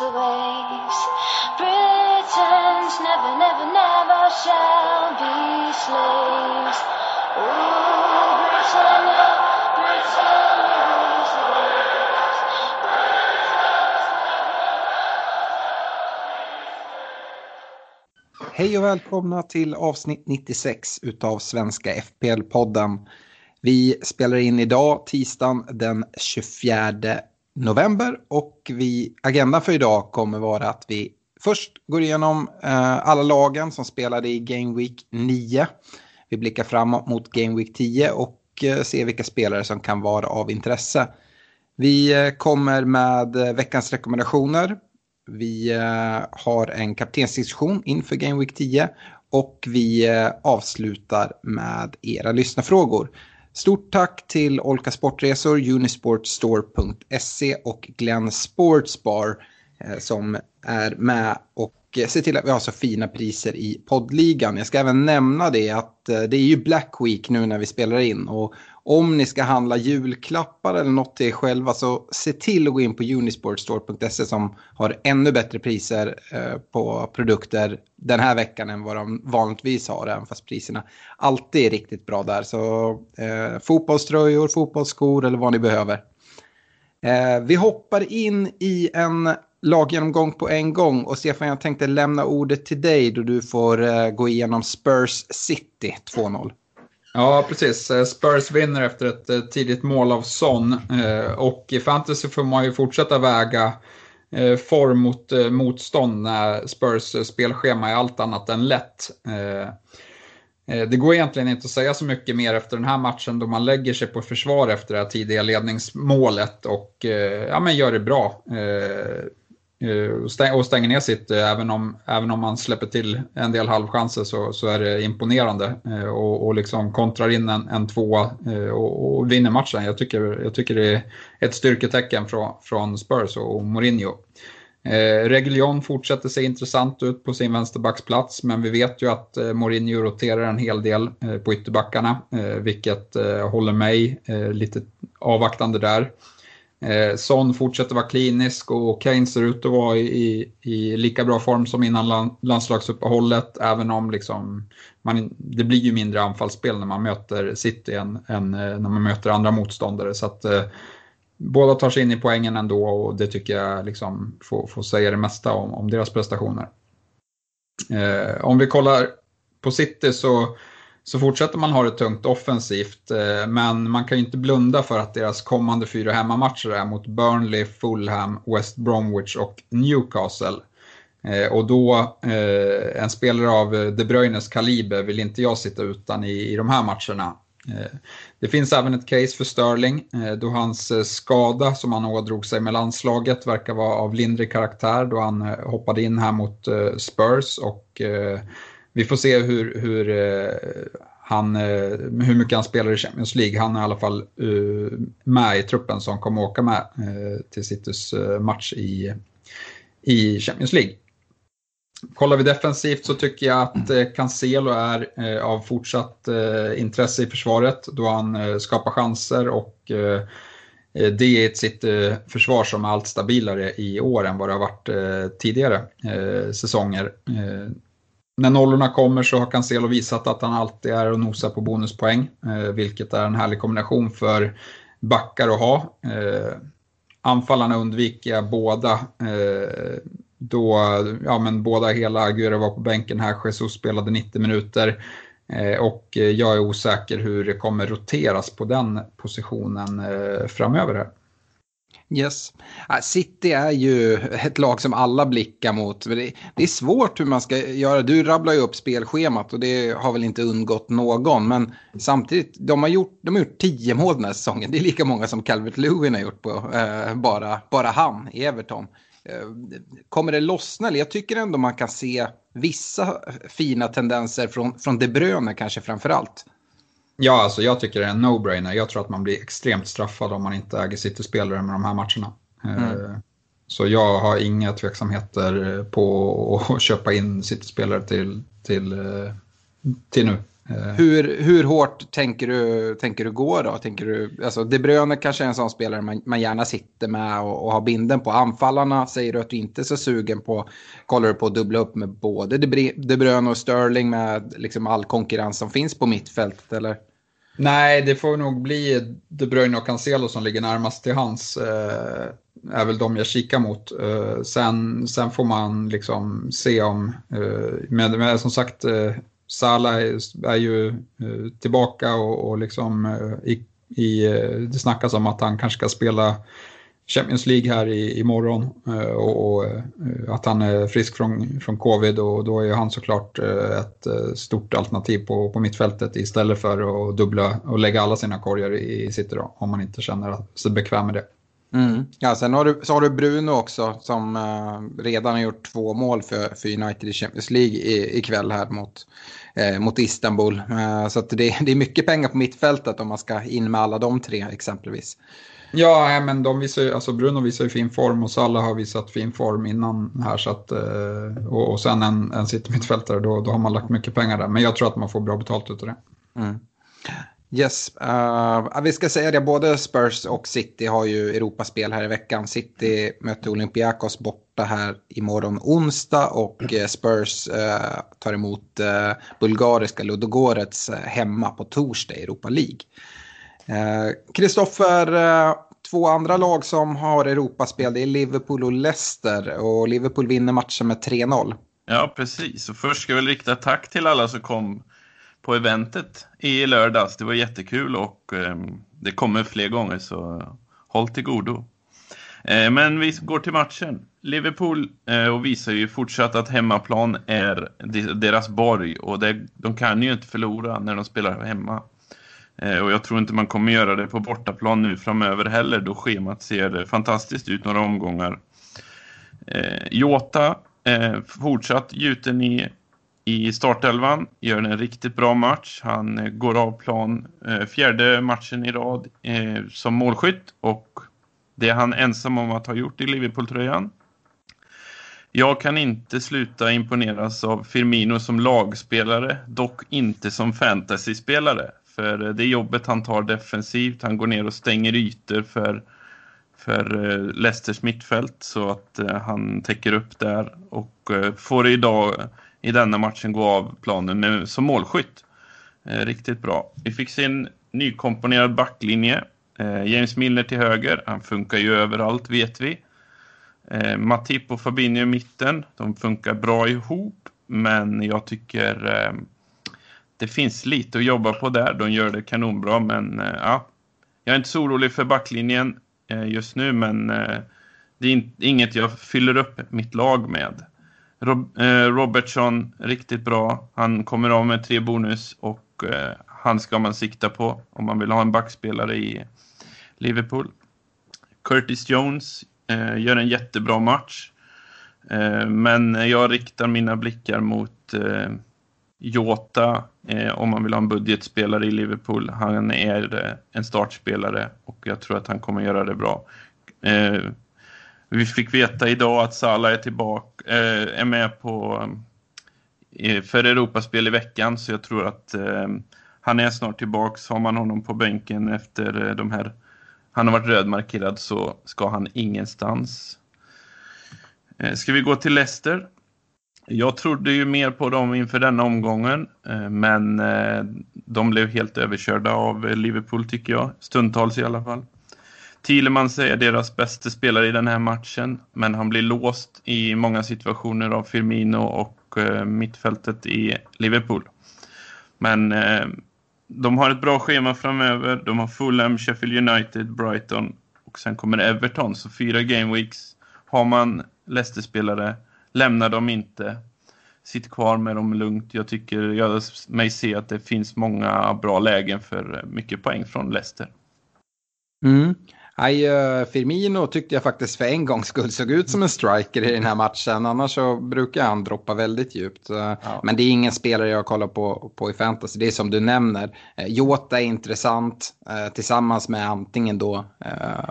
Rules the waves. Britons never, never, never shall be slaves. Rule Britannia, Britannia. Hej och välkomna till avsnitt 96 utav Svenska FPL-podden. Vi spelar in idag, tisdagen den 24 november och vi, agendan för idag kommer vara att vi först går igenom eh, alla lagen som spelade i Game Week 9. Vi blickar framåt mot Game Week 10 och eh, ser vilka spelare som kan vara av intresse. Vi eh, kommer med eh, veckans rekommendationer. Vi eh, har en kaptensdiskussion inför Game Week 10 och vi eh, avslutar med era lyssnarfrågor. Stort tack till Olka Sportresor, Unisportstore.se och Glenn Sportsbar eh, som är med och eh, ser till att vi har så fina priser i poddligan. Jag ska även nämna det att eh, det är ju Black Week nu när vi spelar in och om ni ska handla julklappar eller något till er själva så se till att gå in på unisportstore.se som har ännu bättre priser eh, på produkter den här veckan än vad de vanligtvis har, även fast priserna alltid är riktigt bra där. Så eh, fotbollströjor, fotbollsskor eller vad ni behöver. Eh, vi hoppar in i en laggenomgång på en gång och Stefan jag tänkte lämna ordet till dig då du får eh, gå igenom Spurs City 2-0. Ja, precis. Eh, Spurs vinner efter ett eh, tidigt mål av Son. Eh, och i fantasy får man ju fortsätta väga form mot motstånd när Spurs spelschema är allt annat än lätt. Det går egentligen inte att säga så mycket mer efter den här matchen då man lägger sig på försvar efter det här tidiga ledningsmålet och ja, men gör det bra. Eh, och stänger ner sitt, eh, även om, även om man släpper till en del halvchanser så, så är det imponerande. Eh, och, och liksom kontrar in en, en tvåa och, och vinner matchen. Jag tycker, jag tycker det är ett styrketecken från, från Spurs och Mourinho. Eh, Reguljon fortsätter se intressant ut på sin vänsterbacksplats men vi vet ju att eh, Mourinho roterar en hel del eh, på ytterbackarna eh, vilket eh, håller mig eh, lite avvaktande där. Eh, Son fortsätter vara klinisk och Kane ser ut att vara i, i, i lika bra form som innan land, landslagsuppehållet även om liksom man, det blir ju mindre anfallsspel när man möter City än, än eh, när man möter andra motståndare. Så att, eh, båda tar sig in i poängen ändå och det tycker jag liksom får, får säga det mesta om, om deras prestationer. Eh, om vi kollar på City så, så fortsätter man ha det tungt offensivt eh, men man kan ju inte blunda för att deras kommande fyra hemmamatcher är mot Burnley, Fulham, West Bromwich och Newcastle. Eh, och då, eh, en spelare av De Bruynes kaliber vill inte jag sitta utan i, i de här matcherna. Det finns även ett case för Sterling då hans skada som han ådrog sig med landslaget verkar vara av lindrig karaktär då han hoppade in här mot Spurs och vi får se hur, hur, han, eh, hur mycket han spelar i Champions League. Han är i alla fall eh, med i truppen som kommer åka med eh, till Citys eh, match i, i Champions League. Kollar vi defensivt så tycker jag att eh, Cancelo är eh, av fortsatt eh, intresse i försvaret då han eh, skapar chanser och eh, eh det är ett sitt eh, försvar som är allt stabilare i år än vad det har varit tidigare säsonger. När nollorna kommer så har Cancelo visat att han alltid är och nosar på bonuspoäng, eh, vilket är en härlig kombination för backar att ha. Eh, anfallarna undviker jag båda. Eh, då, ja men båda hela Aguero var på bänken här, Jesus spelade 90 minuter. Eh, och jag är osäker hur det kommer roteras på den positionen eh, framöver här. Yes. Ah, City är ju ett lag som alla blickar mot. Det är svårt hur man ska göra. Du rabblar ju upp spelschemat och det har väl inte undgått någon. Men samtidigt, de har gjort, de har gjort tio mål den här säsongen. Det är lika många som Calvert Lewin har gjort på eh, bara, bara han i Everton. Eh, kommer det lossna? Jag tycker ändå man kan se vissa fina tendenser från, från De Bruyne kanske framför allt. Ja, alltså jag tycker det är en no-brainer. Jag tror att man blir extremt straffad om man inte äger City-spelare med de här matcherna. Mm. Eh, så jag har inga tveksamheter på att köpa in City-spelare till, till, eh, till nu. Eh. Hur, hur hårt tänker du, tänker du gå då? Tänker du, alltså De Bruyne kanske är en sån spelare man, man gärna sitter med och, och har binden på. Anfallarna säger du att du inte är så sugen på. Kollar du på att dubbla upp med både De Bruyne och Sterling med liksom all konkurrens som finns på mittfältet eller? Nej, det får nog bli De Bruyne och Cancelo som ligger närmast till hans. Eh, är väl de jag kikar mot. Eh, sen, sen får man liksom se om, eh, men, men som sagt, eh, Salah är, är ju eh, tillbaka och, och liksom eh, i, i, eh, det snackas om att han kanske ska spela Champions League här i, imorgon eh, och, och eh, att han är frisk från, från covid och då är han såklart eh, ett stort alternativ på, på mittfältet istället för att dubbla och lägga alla sina korgar i sitt om man inte känner sig bekväm med det. Mm. Ja, sen har du, så har du Bruno också som eh, redan har gjort två mål för, för United i Champions League i, ikväll här mot, eh, mot Istanbul. Eh, så det, det är mycket pengar på mittfältet om man ska in med alla de tre exempelvis. Ja, men de visar ju, alltså Bruno visar ju fin form och Salah har visat fin form innan här. Så att, eh, och, och sen en, en mittfältare, då, då har man lagt mycket pengar där. Men jag tror att man får bra betalt utav det. Mm. Yes, uh, vi ska säga det, både Spurs och City har ju Europaspel här i veckan. City möter Olympiakos borta här imorgon onsdag och eh, Spurs uh, tar emot bulgariska Ludogorets hemma på torsdag i Europa League. Eh, Kristoffer, eh, två andra lag som har Europaspel det är Liverpool och Leicester och Liverpool vinner matchen med 3-0. Ja, precis. Och först ska jag väl rikta tack till alla som kom på eventet i lördags. Det var jättekul och eh, det kommer fler gånger så håll till godo. Eh, men vi går till matchen. Liverpool eh, och visar ju fortsatt att hemmaplan är deras borg och det, de kan ju inte förlora när de spelar hemma. Eh, och jag tror inte man kommer göra det på bortaplan nu framöver heller då schemat ser fantastiskt ut några omgångar. Eh, Jota eh, fortsatt gjuten i, i startelvan, gör en riktigt bra match. Han eh, går av plan eh, fjärde matchen i rad eh, som målskytt och det är han ensam om att ha gjort i Liverpool-tröjan. Jag kan inte sluta imponeras av Firmino som lagspelare, dock inte som fantasyspelare. För det jobbet han tar defensivt, han går ner och stänger ytor för, för eh, Leicesters mittfält så att eh, han täcker upp där och eh, får idag i denna matchen gå av planen med, som målskytt. Riktigt bra. Vi fick se en nykomponerad backlinje. James Milner till höger, han funkar ju överallt vet vi. Matip och Fabinho i mitten, de funkar bra ihop men jag tycker det finns lite att jobba på där. De gör det kanonbra, men eh, ja. Jag är inte så orolig för backlinjen eh, just nu, men eh, det är inget jag fyller upp mitt lag med. Rob eh, Robertson, riktigt bra. Han kommer av med tre bonus och eh, han ska man sikta på om man vill ha en backspelare i Liverpool. Curtis Jones eh, gör en jättebra match. men jag riktar mina blickar mot Jota, eh, om man vill ha en budgetspelare i Liverpool. Han är eh, en startspelare och jag tror att han kommer göra det bra. Eh, vi fick veta idag att Salah är tillbaka, eh, är med på eh, för Europaspel i veckan så jag tror att eh, han är snart tillbaka. Har man honom på bänken efter eh, de här han har varit rödmarkerad så ska han ingenstans. Eh, ska vi gå till Leicester jag trodde ju mer på dem inför denna omgången, eh, men eh, de blev helt överkörda av Liverpool tycker jag, stundtals i alla fall. Thielemans är deras bästa spelare i den här matchen, men han blir låst i många situationer av Firmino och eh, mittfältet i Liverpool. Men de har ett bra schema framöver. De har Fulham, Sheffield United, Brighton och sen kommer Everton. Så fyra gameweeks. Har man Leicester-spelare, lämna dem inte. Sitt kvar med dem lugnt. Jag tycker jag mig se att det finns många bra lägen för mycket poäng från Leicester. Mm. Nej, uh, Firmino tyckte jag faktiskt för en gångs skull såg ut som en striker i den här matchen. Annars så brukar han droppa väldigt djupt. Uh, ja. Men det är ingen spelare jag kollar på, på i fantasy. Det är som du nämner. Uh, Jota är intressant tillsammans med antingen då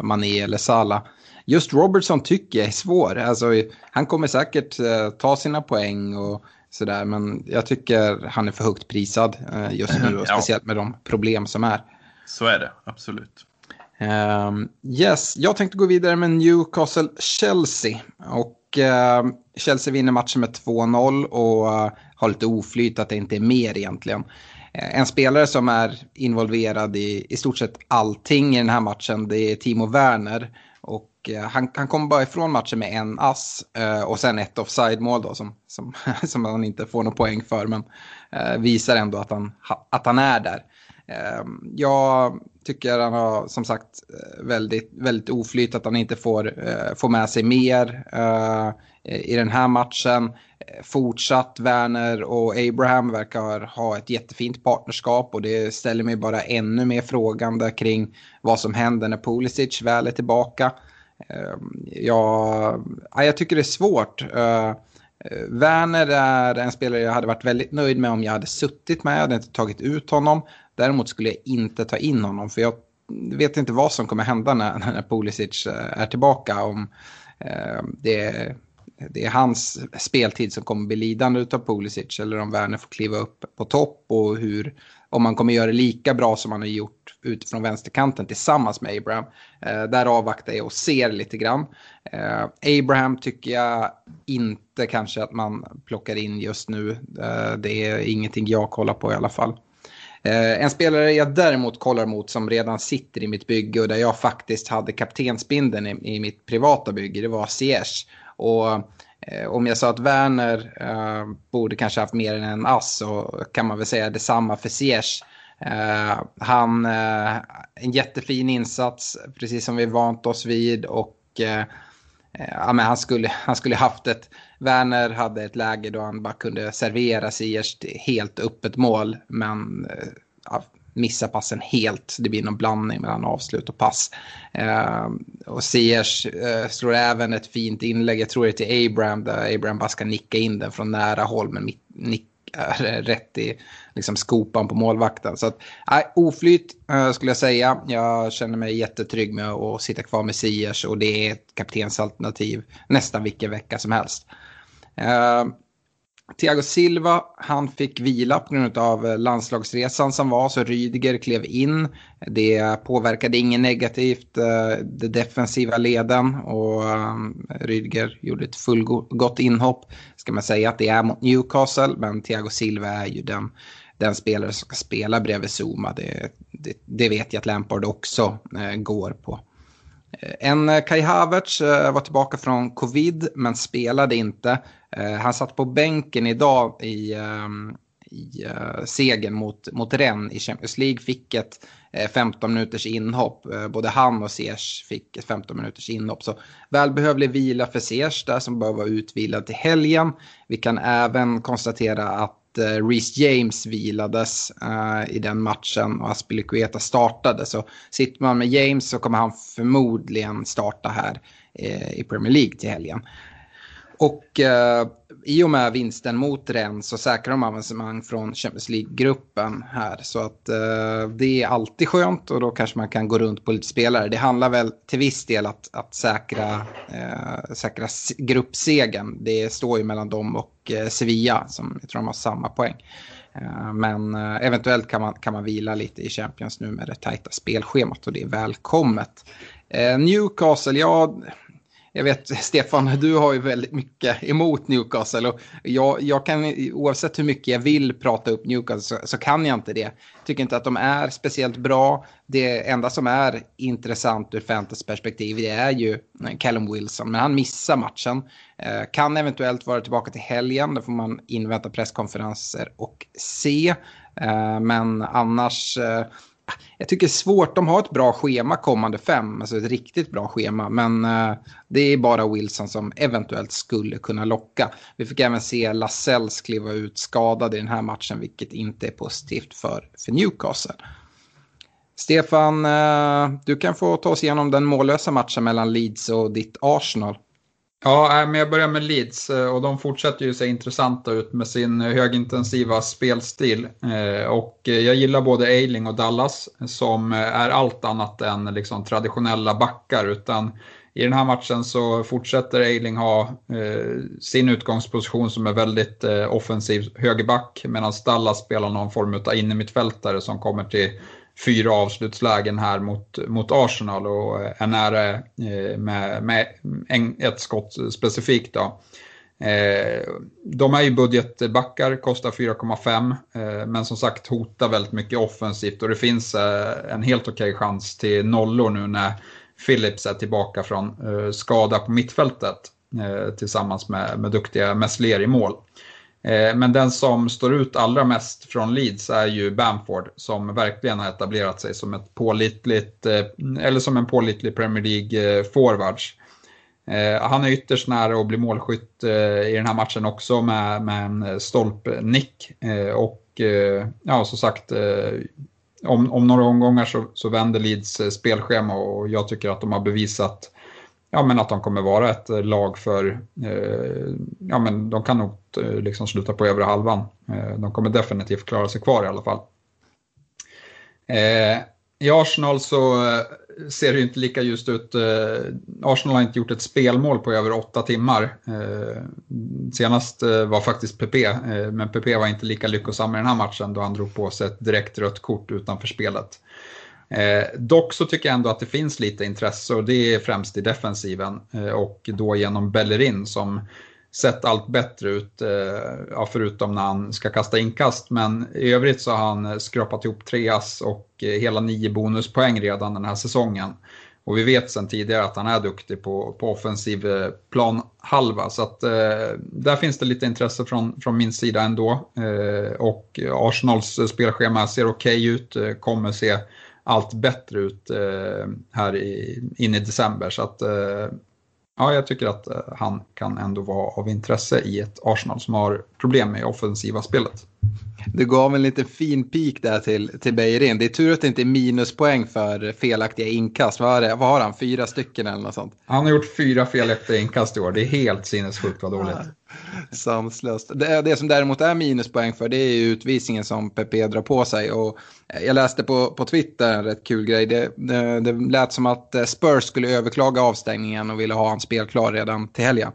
Mané eller Salah. Just Robertson tycker jag är svår. Alltså, han kommer säkert ta sina poäng och sådär. Men jag tycker han är för högt prisad just nu. Och speciellt med de problem som är. Så är det, absolut. Um, yes, jag tänkte gå vidare med Newcastle-Chelsea. Och uh, Chelsea vinner matchen med 2-0 och uh, har lite oflyt att det inte är mer egentligen. Uh, en spelare som är involverad i i stort sett allting i den här matchen det är Timo Werner. Och eh, han, han kom bara ifrån matchen med en ass eh, och sen ett offside-mål då som, som, som han inte får någon poäng för. Men eh, visar ändå att han, att han är där. Jag tycker han har som sagt väldigt, väldigt oflyt att han inte får, får med sig mer i den här matchen. Fortsatt Werner och Abraham verkar ha ett jättefint partnerskap och det ställer mig bara ännu mer frågande kring vad som händer när Pulisic väl är tillbaka. Ehm, ja, jag tycker det är svårt. Eh, Werner är en spelare jag hade varit väldigt nöjd med om jag hade suttit med. Jag hade inte tagit ut honom. Däremot skulle jag inte ta in honom för jag vet inte vad som kommer hända när, när Pulisic eh, är tillbaka. Om eh, det, är, det är hans speltid som kommer bli lidande av Pulisic eller om Werner får kliva upp på topp och hur, om man kommer göra det lika bra som man har gjort utifrån vänsterkanten tillsammans med Abraham. Eh, där avvaktar jag och ser lite grann. Eh, Abraham tycker jag inte kanske att man plockar in just nu. Eh, det är ingenting jag kollar på i alla fall. Eh, en spelare jag däremot kollar mot som redan sitter i mitt bygge och där jag faktiskt hade kaptensbindeln i, i mitt privata bygge, det var Ziyech. Och Eh, om jag sa att Werner eh, borde kanske haft mer än en ass så kan man väl säga detsamma för Ziyech. Uh, han, uh, en jättefin insats, precis som vi vant oss vid. Och uh, ja, men han, skulle, han skulle haft ett Werner hade ett läge då han bara kunde servera Ziyech helt öppet mål. Men missar passen helt. Det blir någon blandning mellan avslut och pass. Eh, och Siers eh, slår även ett fint inlägg, jag tror det är till Abraham, där Abraham bara ska nicka in den från nära håll. Men nickar rätt i liksom, skopan på målvakten. Så att, eh, oflyt eh, skulle jag säga. Jag känner mig jättetrygg med att sitta kvar med Siers. och det är ett kaptensalternativ nästan vilken vecka som helst. Ehm, Thiago Silva, han fick vila på grund av eh, landslagsresan som var, så Rydiger klev in. Det påverkade inget negativt eh, det de defensiva leden och eh, Rydiger gjorde ett fullgott inhopp. Ska man säga att det är mot Newcastle, men Thiago Silva är ju den, den spelare som ska spela bredvid Zuma. Det, det, det vet jag att Lampard också går på. En Kai Havertz var tillbaka från covid men spelade inte. Eh, han satt på bänken idag i, ehm, i eh, segern mot, mot Rennes i Champions League. Fick ett eh, 15 minuters inhopp. Både han och Sears fick ett 15 minuters inhopp. Så välbehövlig vila för Sears där som bör vara utvilad till helgen. Vi kan även konstatera att Reece James vilades uh, i den matchen och Aspilicueta startade. Så sitter man med James så kommer han förmodligen starta här uh, i Premier League till helgen. Och eh, i och med vinsten mot Rennes så säkrar de avancemang från Champions League-gruppen här. Så att eh, det är alltid skönt och då kanske man kan gå runt på lite spelare. Det handlar väl till viss del att, att säkra, eh, säkra gruppsegen. Det står ju mellan dem och eh, Sevilla som jag tror de har samma poäng. Eh, men eh, eventuellt kan man, kan man vila lite i Champions nu med det tajta spelschemat och det är välkommet. Eh, Newcastle, ja jag vet, Stefan, du har ju väldigt mycket emot Newcastle. Och jag, jag kan, oavsett hur mycket jag vill prata upp Newcastle så, så, kan jag inte det. Tycker inte att de är speciellt bra. Det enda som är intressant ur fantasyperspektiv, det är ju eh, Callum Wilson. Men han missar matchen. Eh, kan eventuellt vara tillbaka till helgen. Då får man invänta presskonferenser och se. Eh, men annars... Eh, jag tycker det är svårt. De har ett bra schema kommande fem, alltså ett riktigt bra schema. Men eh, det är bara Wilson som eventuellt skulle kunna locka. Vi fick även se Lasells kliva ut skadad i den här matchen, vilket inte är positivt för, för Newcastle. Stefan, eh, du kan få ta oss igenom den mållösa matchen mellan Leeds och ditt Arsenal. Ja, men jag börjar med Leeds eh, och de fortsätter ju se intressanta ut med sin högintensiva spelstil. Eh, och eh, jag gillar både Eiling och Dallas som är allt annat än liksom traditionella backar utan i den här matchen så fortsätter Eiling ha sin utgångsposition som är väldigt offensiv högerback medan Dallas spelar någon form av innermittfältare som kommer till fyra avslutslägen här mot, mot Arsenal och eh, är nära eh, med, med en, ett skott specifikt. Då. Eh, de är ju budgetbackar, kostar 4,5 eh, men som sagt hotar väldigt mycket offensivt och det finns eh, en helt okej okay chans till nollor nu när Phillips är tillbaka från eh, skada på mittfältet tillsammans med, med duktiga Messler i mål. Eh, men den som står ut allra mest från Leeds är ju Bamford som verkligen har etablerat sig som ett pålitligt, eh, eller som en pålitlig Premier League-forwards. Eh, han är ytterst nära att bli målskytt i den här matchen också med, med en stolpnick. Och ja, som sagt, om, om några omgångar så, så vänder Leeds spelschema och jag tycker att de har bevisat ja, men att de kommer vara ett eh, lag för, eh, ja men de kan nog eh, liksom sluta på övre halvan. Eh, de kommer definitivt klara sig kvar i alla fall. Eh, I Arsenal så eh, ser det inte lika ljust ut. Eh, Arsenal har inte gjort ett spelmål på över åtta timmar. senast var faktiskt PP, men PP var inte lika lyckosam i den här matchen då han drog på sig ett direkt rött kort utanför spelet. Eh, dock så tycker jag ändå att det finns lite intresse och det är främst i defensiven eh, och då genom Bellerin som sett allt bättre ut, eh, förutom när han ska kasta inkast. Men i övrigt så har han eh, skrapat ihop tre ass och eh, hela nio bonuspoäng redan den här säsongen. Och vi vet sedan tidigare att han är duktig på, på offensiv eh, planhalva. Så att, eh, där finns det lite intresse från, från min sida ändå. Eh, och Arsenals spelschema ser okej okay ut, kommer se allt bättre ut eh, här i, in i december. Så att, eh, ja, jag tycker att eh, han kan ändå vara av intresse i ett Arsenal som har problem med offensiva spelet. Du gav en liten fin pik där till, till Beirin. Det är tur att det inte är minuspoäng för felaktiga inkast. Vad, det, vad har han? Fyra stycken eller något sånt? Han har gjort fyra felaktiga inkast i år. Det är helt sinnessjukt vad dåligt. Sanslöst. Det, det som däremot är minuspoäng för det är utvisningen som Pepe drar på sig. Och jag läste på, på Twitter en rätt kul grej. Det, det, det lät som att Spurs skulle överklaga avstängningen och ville ha en spelklar redan till helgen.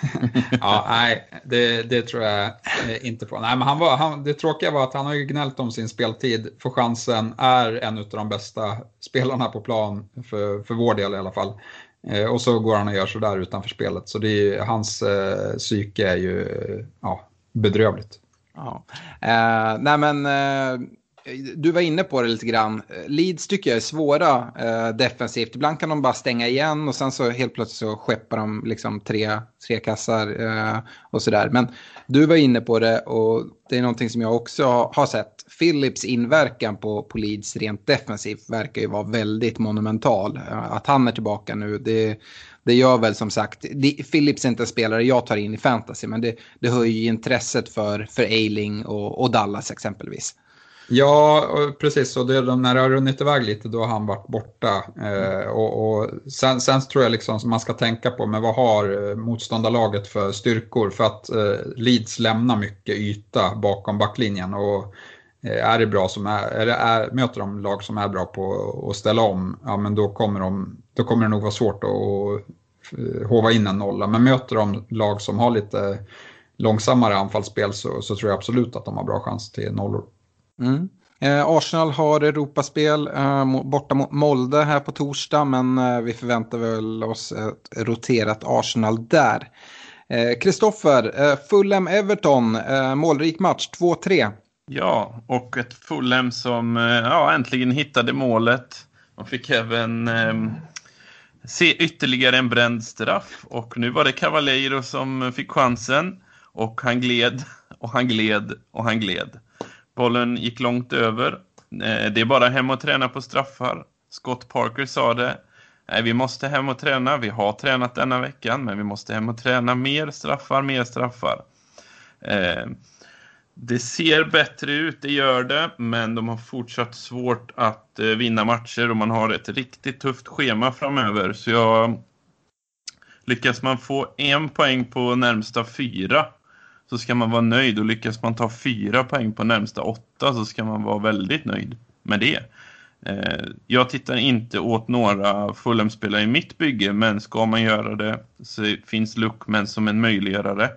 ja, nej, det, det, tror jag eh, inte på. Nej, men han var, han, det tråkiga var att han har ju gnällt om sin speltid. Får chansen, är en av de bästa spelarna på plan, för, för vår del i alla fall. Eh, och så går han och gör sådär utanför spelet. Så det är, hans eh, psyke är ju ja, bedrövligt. Ja. Eh, nej men eh, du var inne på det lite grann. Leeds tycker jag är svåra eh, defensivt. Ibland kan de bara stänga igen och sen så helt plötsligt så skeppar de liksom tre, tre kassar eh, och sådär. Men du var inne på det och det är någonting som jag också har sett. Philips inverkan på, på Leeds rent defensivt verkar ju vara väldigt monumental. Eh, att han är tillbaka nu, det, det gör väl som sagt, Philips är inte en spelare jag tar in i fantasy, men det, det höjer intresset för, för Ailing och, och Dallas exempelvis. Ja, precis. Och det, när det har runnit iväg lite då har han varit borta. Eh, och, och sen, sen, tror jag liksom man ska tänka på, men vad har eh, motståndarlaget för styrkor? För att eh, Leeds lämnar mycket yta bakom backlinjen. Och eh, är det bra som är, är, är, möter de lag som är bra på att ställa om, ja men då kommer, de, då kommer det nog vara svårt att eh, hova in en nolla. Men möter de lag som har lite långsammare anfallsspel så, så tror jag absolut att de har bra chans till nollor. Mm. Eh, Arsenal har Europaspel eh, borta mot Molde här på torsdag men eh, vi förväntar väl oss ett roterat Arsenal där. Eh, Kristoffer, eh, Fulham-Everton, eh, målrik match 2-3. Ja, och ett Fulham som eh, ja, äntligen hittade målet. De fick även eh, se ytterligare en bränd straff och nu var det Cavaleiro som fick chansen och han gled och han gled och han gled. Bollen gick långt över. Eh, det är bara hem och träna på straffar. Scott Parker sa det. Nej, vi måste hem och träna. Vi har tränat denna veckan, men vi måste hem och träna mer straffar, mer straffar. Eh, det ser bättre ut, det gör det, men de har fortsatt svårt att eh, vinna matcher och man har ett riktigt tufft schema framöver. Så jag lyckas man få en poäng på närmsta fyra så ska man vara nöjd och lyckas man ta fyra poäng på närmsta åtta så ska man vara väldigt nöjd med det. Eh, jag tittar inte åt några Fulham-spelare i mitt bygge men ska man göra det så finns Luckman som en möjliggörare.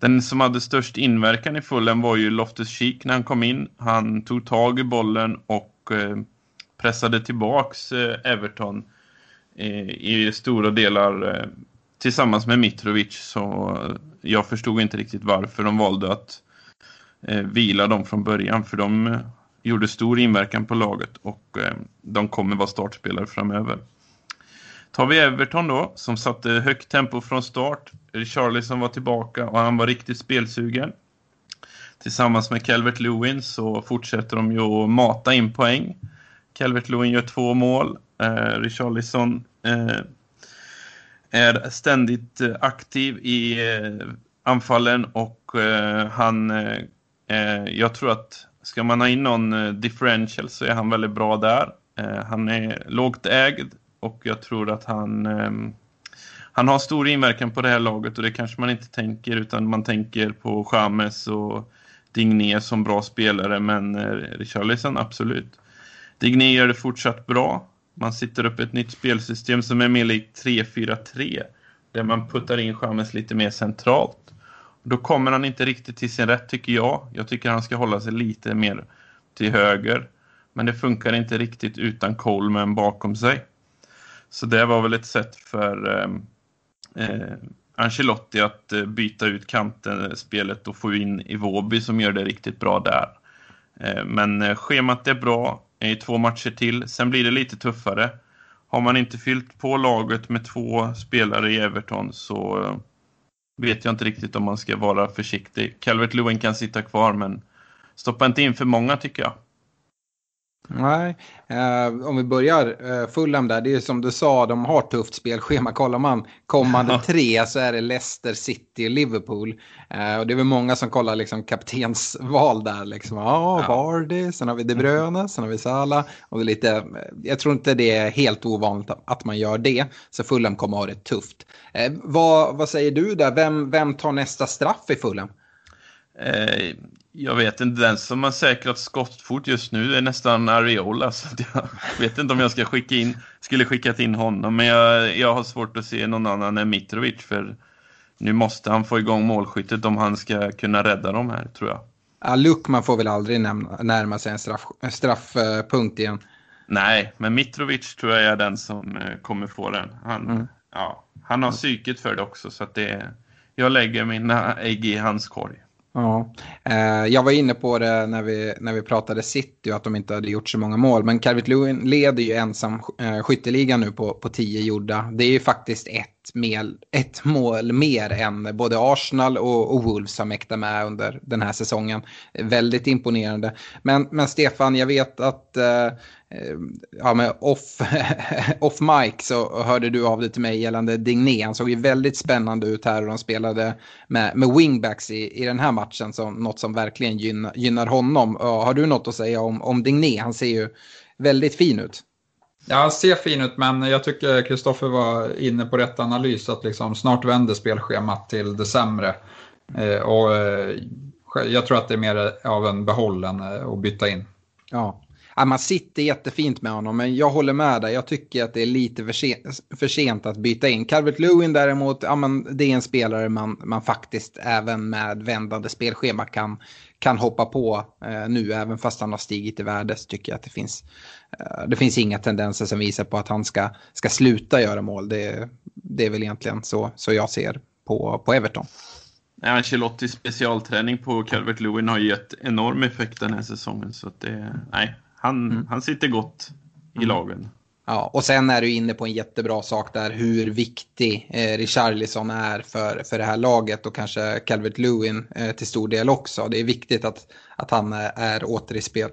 Den som hade störst inverkan i Fulham var ju Loftus Cheek när han kom in. Han tog tag i bollen och eh, pressade tillbaks eh, Everton eh, i stora delar eh, tillsammans med Mitrovic så eh, jag förstod inte riktigt varför de valde att eh, vila dem från början för de eh, gjorde stor inverkan på laget och eh, de kommer vara startspelare framöver. Tar vi Everton då som satte högt tempo från start. Richarlison var tillbaka och han var riktigt spelsugen. Tillsammans med Calvert Lewin så fortsätter de ju att mata in poäng. Calvert Lewin gör två mål. Eh, Richarlison eh, är ständigt eh, aktiv i eh, anfallen och eh, han, jag tror att ska man ha in någon differential så är han väldigt bra där. Han är lågt ägd och jag tror att han, ehm, han har stor inverkan på det här laget och det kanske man inte tänker utan man tänker på James och Digné som bra spelare men Richarlison absolut. Digné gör det fortsatt bra. Man sitter upp ett nytt spelsystem som är mer likt 3-4-3 där man puttar in Chamez lite mer centralt. Då kommer han inte riktigt till sin rätt tycker jag. Jag tycker han ska hålla sig lite mer till höger. Men det funkar inte riktigt utan Coleman bakom sig. Så det var väl ett sätt för eh, eh, Ancelotti att eh, byta ut kanten spelet och få in Iwobi som gör det riktigt bra där. Eh, men eh, schemat är bra i två matcher till. Sen blir det lite tuffare. Har man inte fyllt på laget med två spelare i Everton så eh, vet jag inte riktigt om man ska vara försiktig. Calvert Lewin kan sitta kvar men stoppa inte in för många tycker jag. Nej, eh, om vi börjar eh, Fulham där, det är som du sa, de har tufft spelschema. Kollar man kommande tre så är det Leicester, City och Liverpool. Eh, och det är väl många som kollar liksom kaptensval där. Liksom. Ja, Vardy, sen har vi De Bruyne, sen har vi Salah. Och lite, jag tror inte det är helt ovanligt att man gör det. Så Fulham kommer ha det tufft. Eh, vad, vad säger du där? Vem, vem tar nästa straff i Fulham? Eh, jag vet inte, den som har säkrat skottfot just nu är nästan Areola. Så jag vet inte om jag ska skicka in, skulle skickat in honom. Men jag, jag har svårt att se någon annan än Mitrovic. För nu måste han få igång målskyttet om han ska kunna rädda dem här, tror jag. Ja, Luckman får väl aldrig nämna, närma sig en straffpunkt straff, uh, igen. Nej, men Mitrovic tror jag är den som uh, kommer få den. Han, mm. ja, han har psyket för det också, så att det, jag lägger mina ägg i hans korg. Ja, eh, jag var inne på det när vi, när vi pratade City och att de inte hade gjort så många mål. Men Calvert Lewin leder ju ensam eh, skytteligan nu på, på tio gjorda. Det är ju faktiskt ett, mel, ett mål mer än både Arsenal och, och Wolves har mäktat med under den här säsongen. Väldigt imponerande. Men, men Stefan, jag vet att eh, eh ja, men off, off mic så hörde du av dig till mig gällande Digné. Han såg ju väldigt spännande ut här och de spelade med, med wingbacks i, i den här matchen som något som verkligen gynnar, gynnar honom. Har du något att säga om, om Digné? Han ser ju väldigt fin ut. Ja, han ser fin ut, men jag tycker Kristoffer var inne på rätt analys, att liksom snart vänder spelschemat till det sämre. Eh, och eh, jag tror att det är mer av en behållen eh, att byta in. Ja, ja, man sitter jättefint med honom, men jag håller med dig. Jag tycker att det är lite för sent, för sent att byta in. Calvert Lewin däremot, ja, men det är en spelare man, man faktiskt även med vändande spelschema kan, kan hoppa på eh, nu, även fast han har stigit i värde så tycker jag att det finns, eh, det finns inga tendenser som visar på att han ska, ska sluta göra mål. Det, det är väl egentligen så, så jag ser på, på Everton. Ancelottis specialträning på Calvert Lewin har gett enorm effekt den här säsongen. Så det, nej, han, mm. han sitter gott i mm. lagen. Ja, och sen är du inne på en jättebra sak där, hur viktig eh, Richarlison är för, för det här laget och kanske Calvert Lewin eh, till stor del också. Det är viktigt att, att han är, är åter i spel.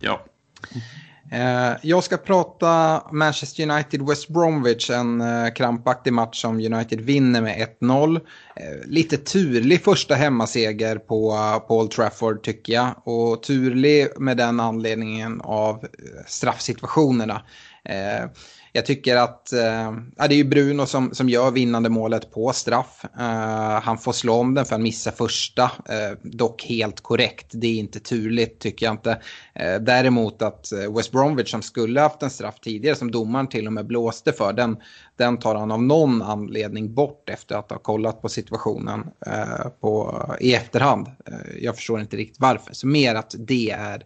Ja. Eh, jag ska prata Manchester United-West Bromwich, en eh, krampaktig match som United vinner med 1-0. Eh, lite turlig första hemmaseger på, på Old Trafford tycker jag. Och turlig med den anledningen av straffsituationerna. Eh, jag tycker att eh, ja, det är Bruno som, som gör vinnande målet på straff. Uh, han får slå om den för han missar första. Uh, dock helt korrekt. Det är inte turligt tycker jag inte. Uh, däremot att West Bromwich som skulle haft en straff tidigare som domaren till och med blåste för. Den, den tar han av någon anledning bort efter att ha kollat på situationen på, i efterhand. jag förstår inte riktigt varför. Så mer att det är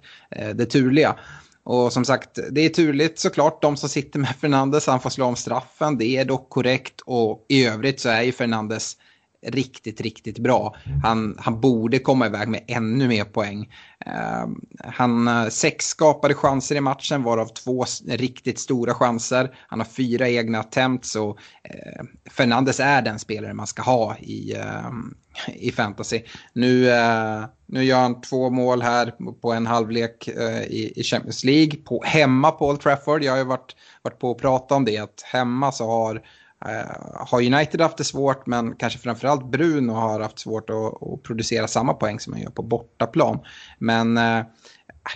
det turliga. Och som sagt, det är turligt såklart, de som sitter med Fernandes, han får slå om straffen, det är dock korrekt och i övrigt så är ju Fernandes riktigt, riktigt bra. Han, han borde komma iväg med ännu mer poäng. Ehm, han eh, sex skapade chanser i matchen, varav två riktigt stora chanser. Han har fyra egna attempts och eh, uh, Fernandes är den spelare man ska ha i, ehm, i fantasy. Nu, eh, nu gör han två mål här på en halvlek i, i Champions League, på, hemma på Old Trafford. Jag har ju varit, varit på att prata om det, att hemma så har Eh, har United haft det svårt men kanske framförallt Bruno har haft svårt att, att producera samma poäng som han gör på bortaplan. Men eh,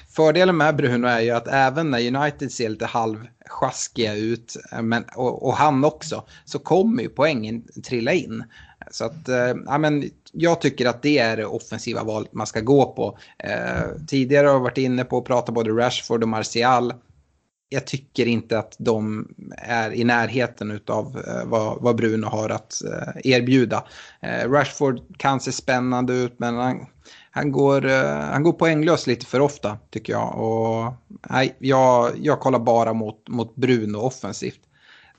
fördelen med Bruno är ju att även när United ser lite halvsjaskiga ut, eh, men, och, och, han också, så kommer ju poängen trilla in. Så att, ja, men jag tycker att det är det offensiva valet man ska gå på. tidigare har jag varit inne på att prata både Rashford och Martial jag tycker inte att de är i närheten av eh, vad, vad Bruno har att eh, erbjuda. Eh, Rashford kan se spännande ut men han, han, går, han går poänglös lite för ofta tycker jag. Och, nej, jag, jag kollar bara mot, mot Bruno offensivt.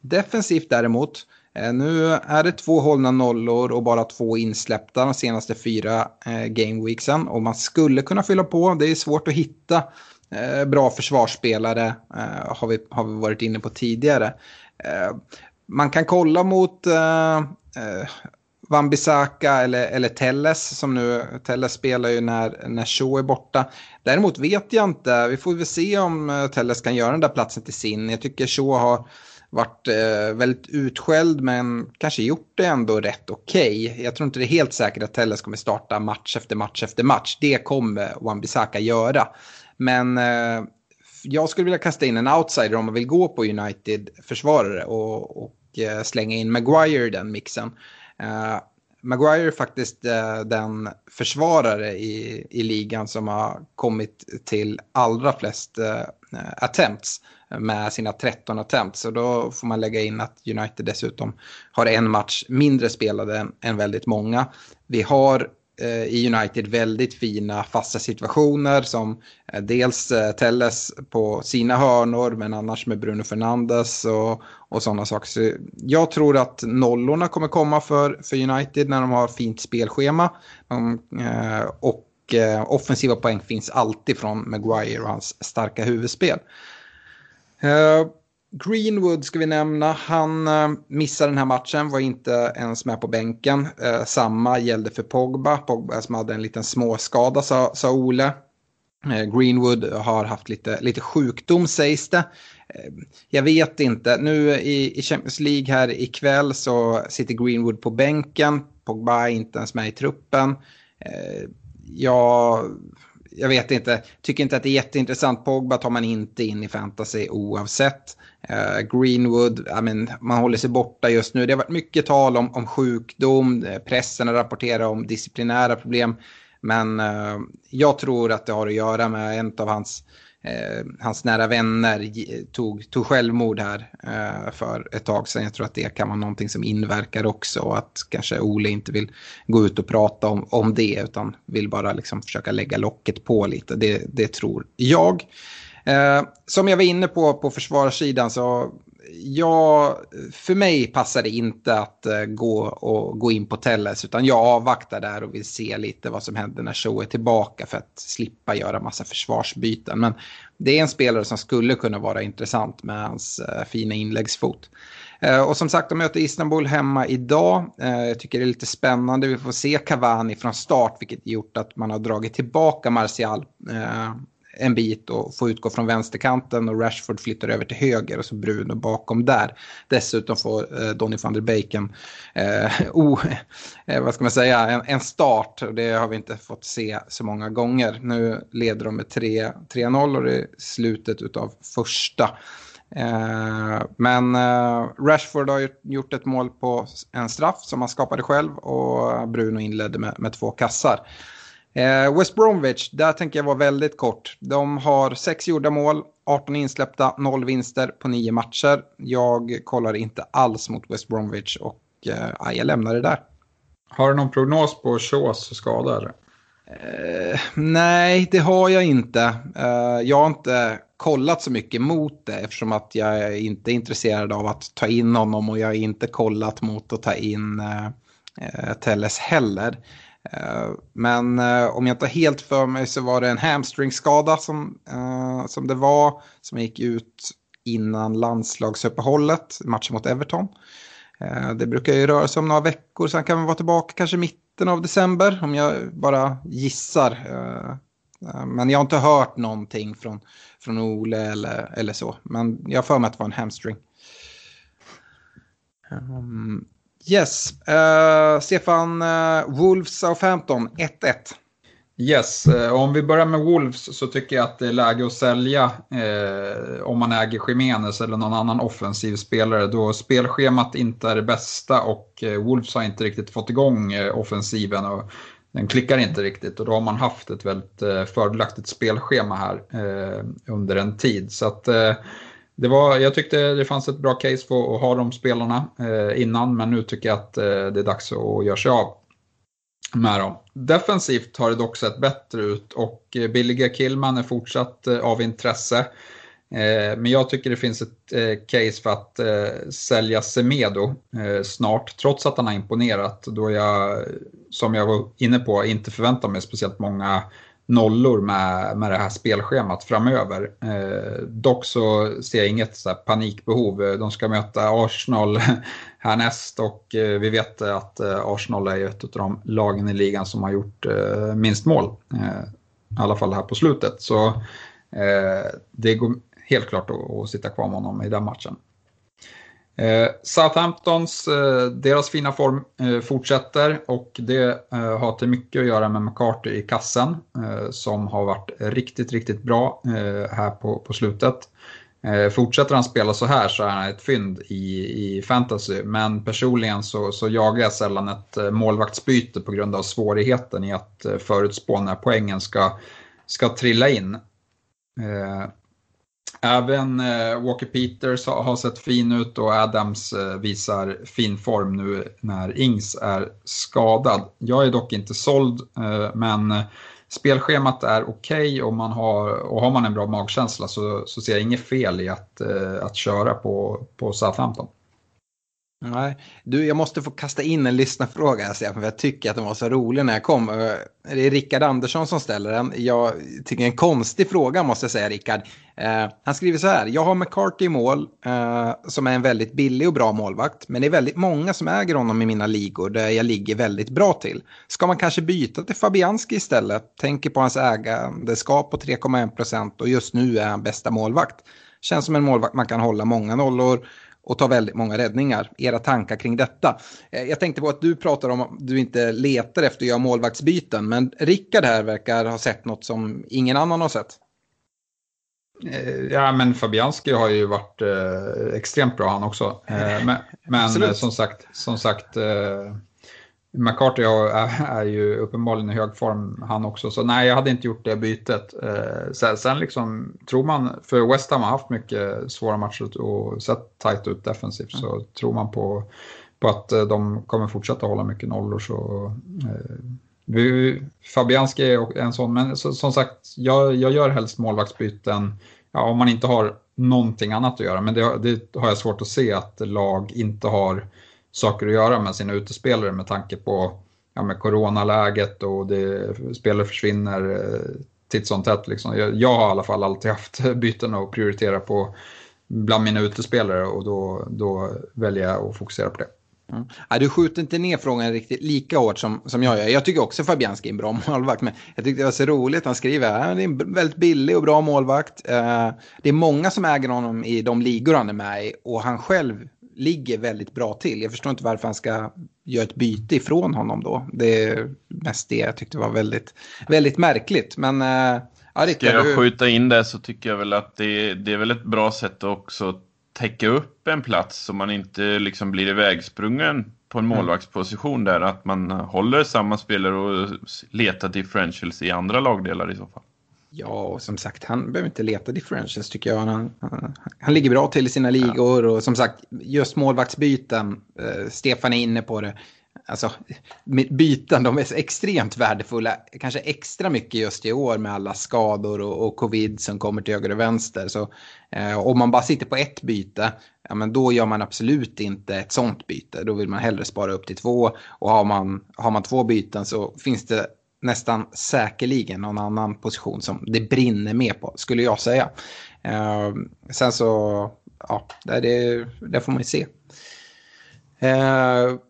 Defensivt däremot, nu är det två hållna nollor och bara två insläppta de senaste fyra gameweeksen. Och man skulle kunna fylla på, det är svårt att hitta Eh, bra försvarsspelare eh, har, vi, har vi varit inne på tidigare. Eh, man kan kolla mot eh, eh eller, eller Telles som nu, Telles spelar ju när, när Shaw är borta. Däremot vet jag inte, vi får väl se om eh, Telles kan göra den där platsen till sin. Jag tycker Shaw har varit eh, väldigt utskälld men kanske gjort det ändå rätt okej. Okay. Jag tror inte det är helt säkert att Telles kommer starta match efter match efter match. Det kommer Wambisaka göra. Men eh, jag skulle vilja kasta in en outsider om man vill gå på United-försvarare och, och eh, slänga in Maguire i den mixen. Eh, Maguire är faktiskt eh, den försvarare i, i ligan som har kommit till allra flest eh, eh attempts med sina 13 attempts. Så då får man lägga in att United dessutom har en match mindre spelade än, än väldigt många. Vi har Eh, i United väldigt fina fasta situationer som eh, dels eh, Telles på sina hörnor men annars med Bruno Fernandes och, och sådana saker. Så jag tror att nollorna kommer komma för, för United när de har fint spelschema. Eh, och eh, offensiva poäng finns alltid från Maguire och hans starka huvudspel. Greenwood ska vi nämna. Han eh, missade den här matchen, var inte ens med på bänken. Eh, samma gällde för Pogba. Pogba som hade en liten småskada sa, sa Ole. Eh, Greenwood har haft lite, lite sjukdom sägs det. Jag vet inte. Nu i, i Champions League här ikväll så sitter Greenwood på bänken. Pogba är inte ens med i truppen. Jag jag vet inte, tycker inte att det är jätteintressant. Pogba tar man inte in i fantasy oavsett. Uh, Greenwood, I mean, man håller sig borta just nu. Det har varit mycket tal om, om sjukdom, eh, pressen rapporterar om disciplinära problem. Men uh, jag tror att det har att göra med en av hans Eh, hans nära vänner tog, tog självmord här eh, för ett tag sedan. Jag tror att det kan vara någonting som inverkar också och att kanske Ole inte vill gå ut och prata om, om det utan vill bara liksom försöka lägga locket på lite. Det, det tror jag. Eh, som jag var inne på på försvarssidan så ja, för mig passar det inte att eh, gå, och, gå in på Telles utan jag avvaktar där och vill se lite vad som händer när Show är tillbaka för att slippa göra massa försvarsbyten. Men det är en spelare som skulle kunna vara intressant med hans eh, fina inläggsfot. Eh, och som sagt, de möter Istanbul hemma idag. jag tycker det är lite spännande. Vi får se Cavani från start, vilket gjort att man har dragit tillbaka Martial en bit och få utgå från vänsterkanten och Rashford flyttar över till höger och så Bruno bakom där. Dessutom får eh, Donny van der Beken eh, oh, eh, vad ska man säga, en, en, start och det har vi inte fått se så många gånger. Nu leder de med 3-0 och det är slutet av första. Eh, men eh, Rashford har gjort ett mål på en straff som han skapade själv och Bruno inledde med, med två kassar. Eh, West Bromwich, där tänker jag vara väldigt kort. De har sex gjorda mål, 18 insläppta, 0 vinster på 9 matcher. Jag kollar inte alls mot West Bromwich och eh, jag lämnar det där. Har du någon prognos på Shaws skada? Eh, nej, det har jag inte. Eh, jag har inte kollat så mycket mot det eftersom att jag är inte är intresserad av att ta in honom och jag har inte kollat mot att ta in eh, eh Telles heller. Eh, men eh, om jag inte helt för mig så var det en hamstringskada som, eh, som det var. Som gick ut innan landslagsuppehållet, matchen mot Everton. Det brukar ju röra sig om några veckor, sen kan vi vara tillbaka kanske mitten av december om jag bara gissar. Men jag har inte hört någonting från, från Ole eller, eller så. Men jag har för mig att det var en hamstring. Um, Yes, uh, Stefan, uh, Wolves Southampton 1-1. Yes, uh, om vi börjar med Wolves så tycker jag att det är läge att sälja eh, om man äger Jiménez eller någon annan offensiv spelare då spelschemat inte är det bästa och Wolves har inte riktigt fått igång offensiven och den klickar inte riktigt och då har man haft ett väldigt fördelaktigt spelschema här under en tid. Så att det var, jag tyckte det fanns ett bra case för att ha de spelarna eh, innan, men nu tycker jag att eh, det är dags att göra sig av med dem. Defensivt har det dock sett bättre ut och eh, billiga Killman är fortsatt eh, av intresse. Eh, men jag tycker det finns ett eh, case för att eh, sälja Semedo eh, snart, trots att han har imponerat. Då jag, som jag var inne på, inte förväntar mig speciellt många nollor med, med det här spelschemat framöver. Eh, dock så ser jag inget så panikbehov. De ska möta Arsenal härnäst och eh, vi vet att eh, Arsenal är ett av de lagen i ligan som har gjort eh, minst mål. Eh, I alla fall här på slutet. Så eh, det går helt klart att, att sitta kvar med honom i den matchen. Eh, Southamptons, eh, deras fina form eh, fortsätter och det eh, har till mycket att göra med McCarthy i kassen eh, som har varit riktigt, riktigt bra eh, här på, på slutet. Eh, fortsätter han spela så här så är han ett fynd i, i fantasy men personligen så, så jagar jag sällan ett eh, målvaktsbyte på grund av svårigheten i att eh, förutspå när poängen ska, ska trilla in. Även eh, Walker Peters har, har, sett fin ut och Adams eh, visar fin form nu när Ings är skadad. Jag är dock inte såld, eh, men eh, spelschemat är okej okay och, har, och har man en bra magkänsla så, så ser jag inget fel i att, eh, att köra på, på Southampton. Nej, du, jag måste få kasta in en lyssnarfråga, för jag tycker att den var så rolig när jag kom. Eh, det är Rickard Andersson som ställer den. Jag tycker en konstig fråga måste jag säga, Rickard. Eh, han skriver så här, jag har McCarthy i mål, eh, som är en väldigt billig och bra målvakt, men det är väldigt många som äger honom i mina ligor där jag ligger väldigt bra till. Ska man kanske byta till Fabianski istället? Tänker på hans ägandeskap på 3,1 procent och just nu är han bästa målvakt. Känns som en målvakt man kan hålla många nollor och ta väldigt många räddningar. Era tankar kring detta. Eh, jag tänkte på att du pratar om att du inte letar efter att göra målvaktsbyten, men Rickard här verkar ha sett något som ingen annan har sett. Eh, ja, men Fabianski har ju varit eh, extremt bra han också. Eh, men, men som sagt, som sagt eh, McCarthy är, är ju uppenbarligen i hög form han också, så nej jag hade inte gjort det bytet. Eh, sen, sen liksom tror man, för West Ham har haft mycket svåra matcher och sett tajt ut defensivt, mm. så tror man på, på att eh, de kommer fortsätta hålla mycket nollor så eh, Fabianski är en sån, men så, som sagt, jag, jag gör helst målvaktsbyten ja, om man inte har någonting annat att göra, men det, det har jag svårt att se att lag inte har saker att göra med sina utespelare med tanke på ja, med coronaläget och det, spelare försvinner eh, titt som tätt. Liksom. Jag, jag, har i alla fall alltid haft byten att prioritera på bland mina utespelare och då, då väljer jag att fokusera på det. Mm. Ja, du skjuter inte ner frågan riktigt lika hårt som, som jag gör. Jag tycker också Fabianski är en bra målvakt. Men jag tyckte det var så roligt. Han skriver att han är en väldigt billig och bra målvakt. Eh, det är många som äger honom i de ligor han är med i. Och han själv ligger väldigt bra till. Jag förstår inte varför han ska göra ett byte ifrån honom då. Det är mest det jag tyckte var väldigt, väldigt märkligt. Men äh, ja, Rickard, Ska jag du... skjuta in det så tycker jag väl att det, det är väl ett bra sätt att också täcka upp en plats så man inte liksom blir ivägsprungen på en mm. målvaktsposition där. Att man håller samma spelare och letar differentials i andra lagdelar i så fall. Ja, och som sagt, han behöver inte leta differentials tycker jag. Han, han, han ligger bra till i sina ligor och som sagt, just målvaktsbyten, eh, Stefan är inne på det. Alltså, byten, de är extremt värdefulla. Kanske extra mycket just i år med alla skador och, och covid som kommer till höger och vänster. Så eh, om man bara sitter på ett byte, ja, men då gör man absolut inte ett sånt byte. Då vill man hellre spara upp till två. Och har man, har man två byten så finns det nästan säkerligen någon annan position som det brinner med på, skulle jag säga. Eh, sen så, ja, det, det får man ju se.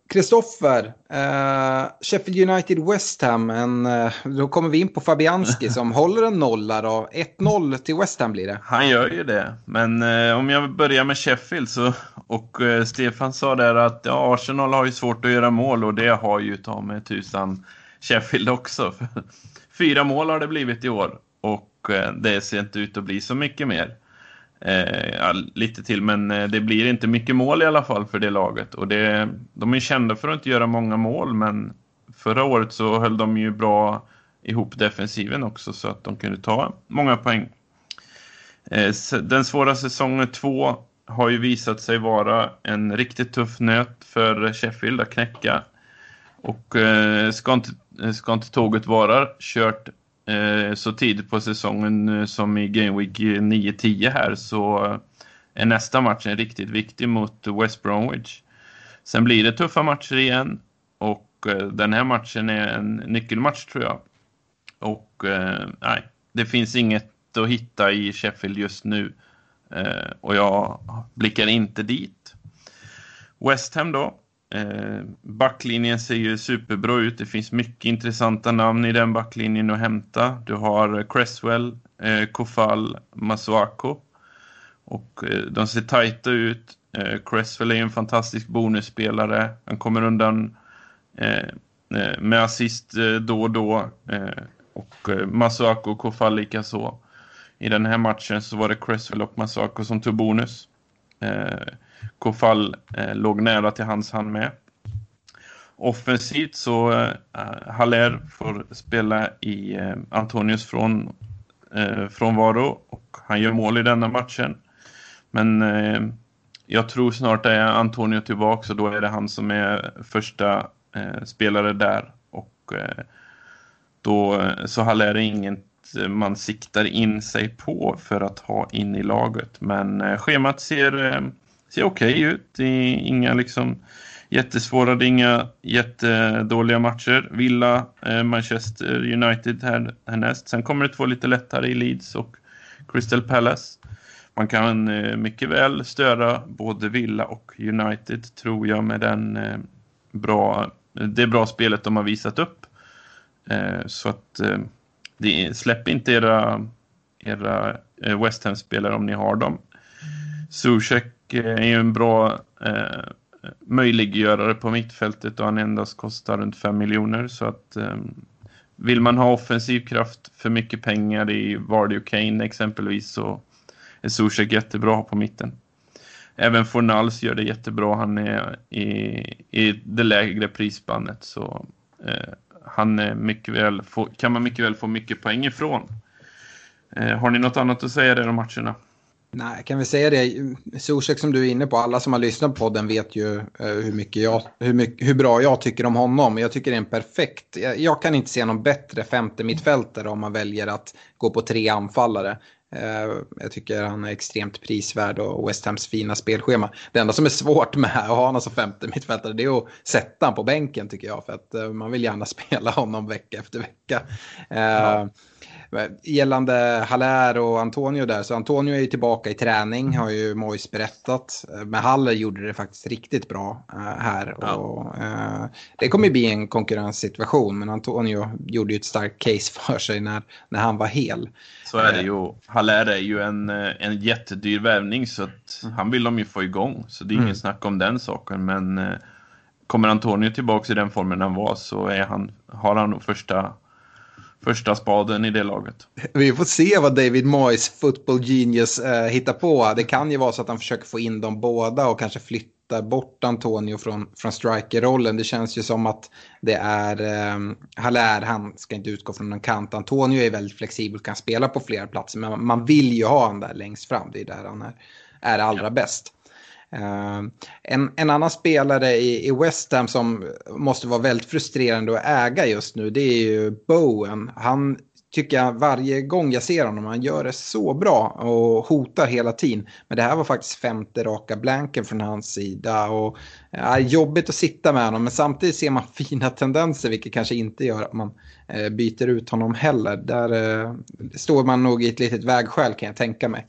Kristoffer, eh, eh, Sheffield United West Ham, en, eh, då kommer vi in på Fabianski som håller en nolla då. 1-0 till West Ham blir det. Han gör ju det, men eh, om jag börjar med Sheffield så, och eh, Stefan sa där att ja, Arsenal har ju svårt att göra mål och det har ju ta med tusan Sheffield också. Fyra mål har det blivit i år och eh, det ser inte ut att bli så mycket mer. Eh, ja, lite till, men eh, det blir inte mycket mål i alla fall för det laget. Och det, de är kända för att inte göra många mål, men förra året så höll de ju bra ihop defensiven också så att de kunde ta många poäng. Eh, den svåra säsongen två har ju visat sig vara en riktigt tuff nöt för Sheffield att knäcka. Och eh, ska, inte, Eh, ska inte tåget vara kört eh, så tidigt på säsongen eh, som i Game Week eh, 9-10 här så eh, är nästa match en riktigt viktig mot West Bromwich. Sen blir det tuffa matcher igen och eh, den här matchen är en nyckelmatch tror jag. Och eh, nej, det finns inget att hitta i Sheffield just nu eh, och jag blickar inte dit. West Ham då, Eh, backlinjen ser ju superbra ut. Det finns mycket intressanta namn i den backlinjen att hämta. Du har Cresswell, eh, Kofal, Masuako. Och eh, de ser tajta ut. Cresswell är en fantastisk bonusspelare. Han kommer undan med assist då och då. och Masuako och Kofal likaså. I den här matchen så var det Cresswell och Masuako som tog bonus. Kofall eh, låg nära till hans hand med. Offensivt så eh, Haller får spela i eh, Antonius från, eh, frånvaro och han gör mål i denna matchen. Men eh, jag tror snart är Antonio tillbaka och då är det han som är första eh, spelare där. Och eh, då så Haller är inget man siktar in sig på för att ha in i laget. Men eh, schemat ser eh, ser okej okay ut. Inga liksom jättesvåra, det är inga jättedåliga matcher. Villa, eh, Manchester United här, härnäst. Sen kommer det två lite lättare i Leeds och Crystal Palace. Man kan eh, mycket väl störa både Villa och United tror jag med den eh, bra, det bra spelet de har visat upp. Eh, så att eh, släpp inte era, era eh, West Ham-spelare om ni har dem. Zuzek Eh, är ju en bra eh, möjliggörare på mittfältet och han endast kostar runt 5 miljoner. Så att eh, vill man ha offensiv kraft för mycket pengar i Vardy och Kane exempelvis så är Zuzek jättebra på mitten. även Fornals gör det jättebra. Han är i, i det lägre prisspannet. Så eh, han är mycket väl, få, kan man mycket väl få mycket poäng ifrån. Eh, har ni något annat att säga där om matcherna? Nej, kan vi säga det? Zuzek som du är inne på, alla som har lyssnat på den vet ju eh, hur, mycket jag, hur, mycket, hur bra jag tycker om honom. Jag tycker det är en perfekt, jag, jag kan inte se någon bättre femte mittfältare om man väljer att gå på tre anfallare. Eh, jag tycker han är extremt prisvärd och West Hams fina spelschema. Det enda som är svårt med att ha honom som femte mittfältare det är att sätta honom på bänken tycker jag. För att eh, man vill gärna spela honom vecka efter vecka. Ja. Gällande Haller och Antonio där, så Antonio är ju tillbaka i träning har ju Mois berättat. Men Haller gjorde det faktiskt riktigt bra äh, här. Ja. Och, det kommer bli en konkurrenssituation, men Antonio gjorde ju ett starkt case för sig när, när han var hel. Så är det ju. Haller är ju en, en jättedyr värvning så att han vill de ju få igång. Så det är mm. ingen snack om den saken. Men kommer Antonio tillbaka i den formen han var så är han, har han nog första första spaden i det laget. Vi får se vad David Moyes, football genius, eh, hittar på. Det kan ju vara så att han försöker få in dem båda och kanske flytta bort Antonio från, från strikerrollen. Det känns ju som att det är eh, Haller, han ska inte utgå från en kant. Antonio är väldigt flexibel, kan spela på flera platser, men man vill ju ha honom där längst fram. Det är där han är, är allra ja. bäst. Ehm, en, en, annan spelare i, i West Ham som måste vara väldigt frustrerande att äga just nu det är ju Bowen. Han tycker jag varje gång jag ser honom, han gör det så bra och hotar hela tiden. Men det här var faktiskt femte raka blanken från hans sida. Och, ja, jobbigt att sitta med honom, men samtidigt ser man fina tendenser, vilket kanske inte gör att man eh, byter ut honom heller. Där eh, står man nog i ett litet vägskäl kan jag tänka mig.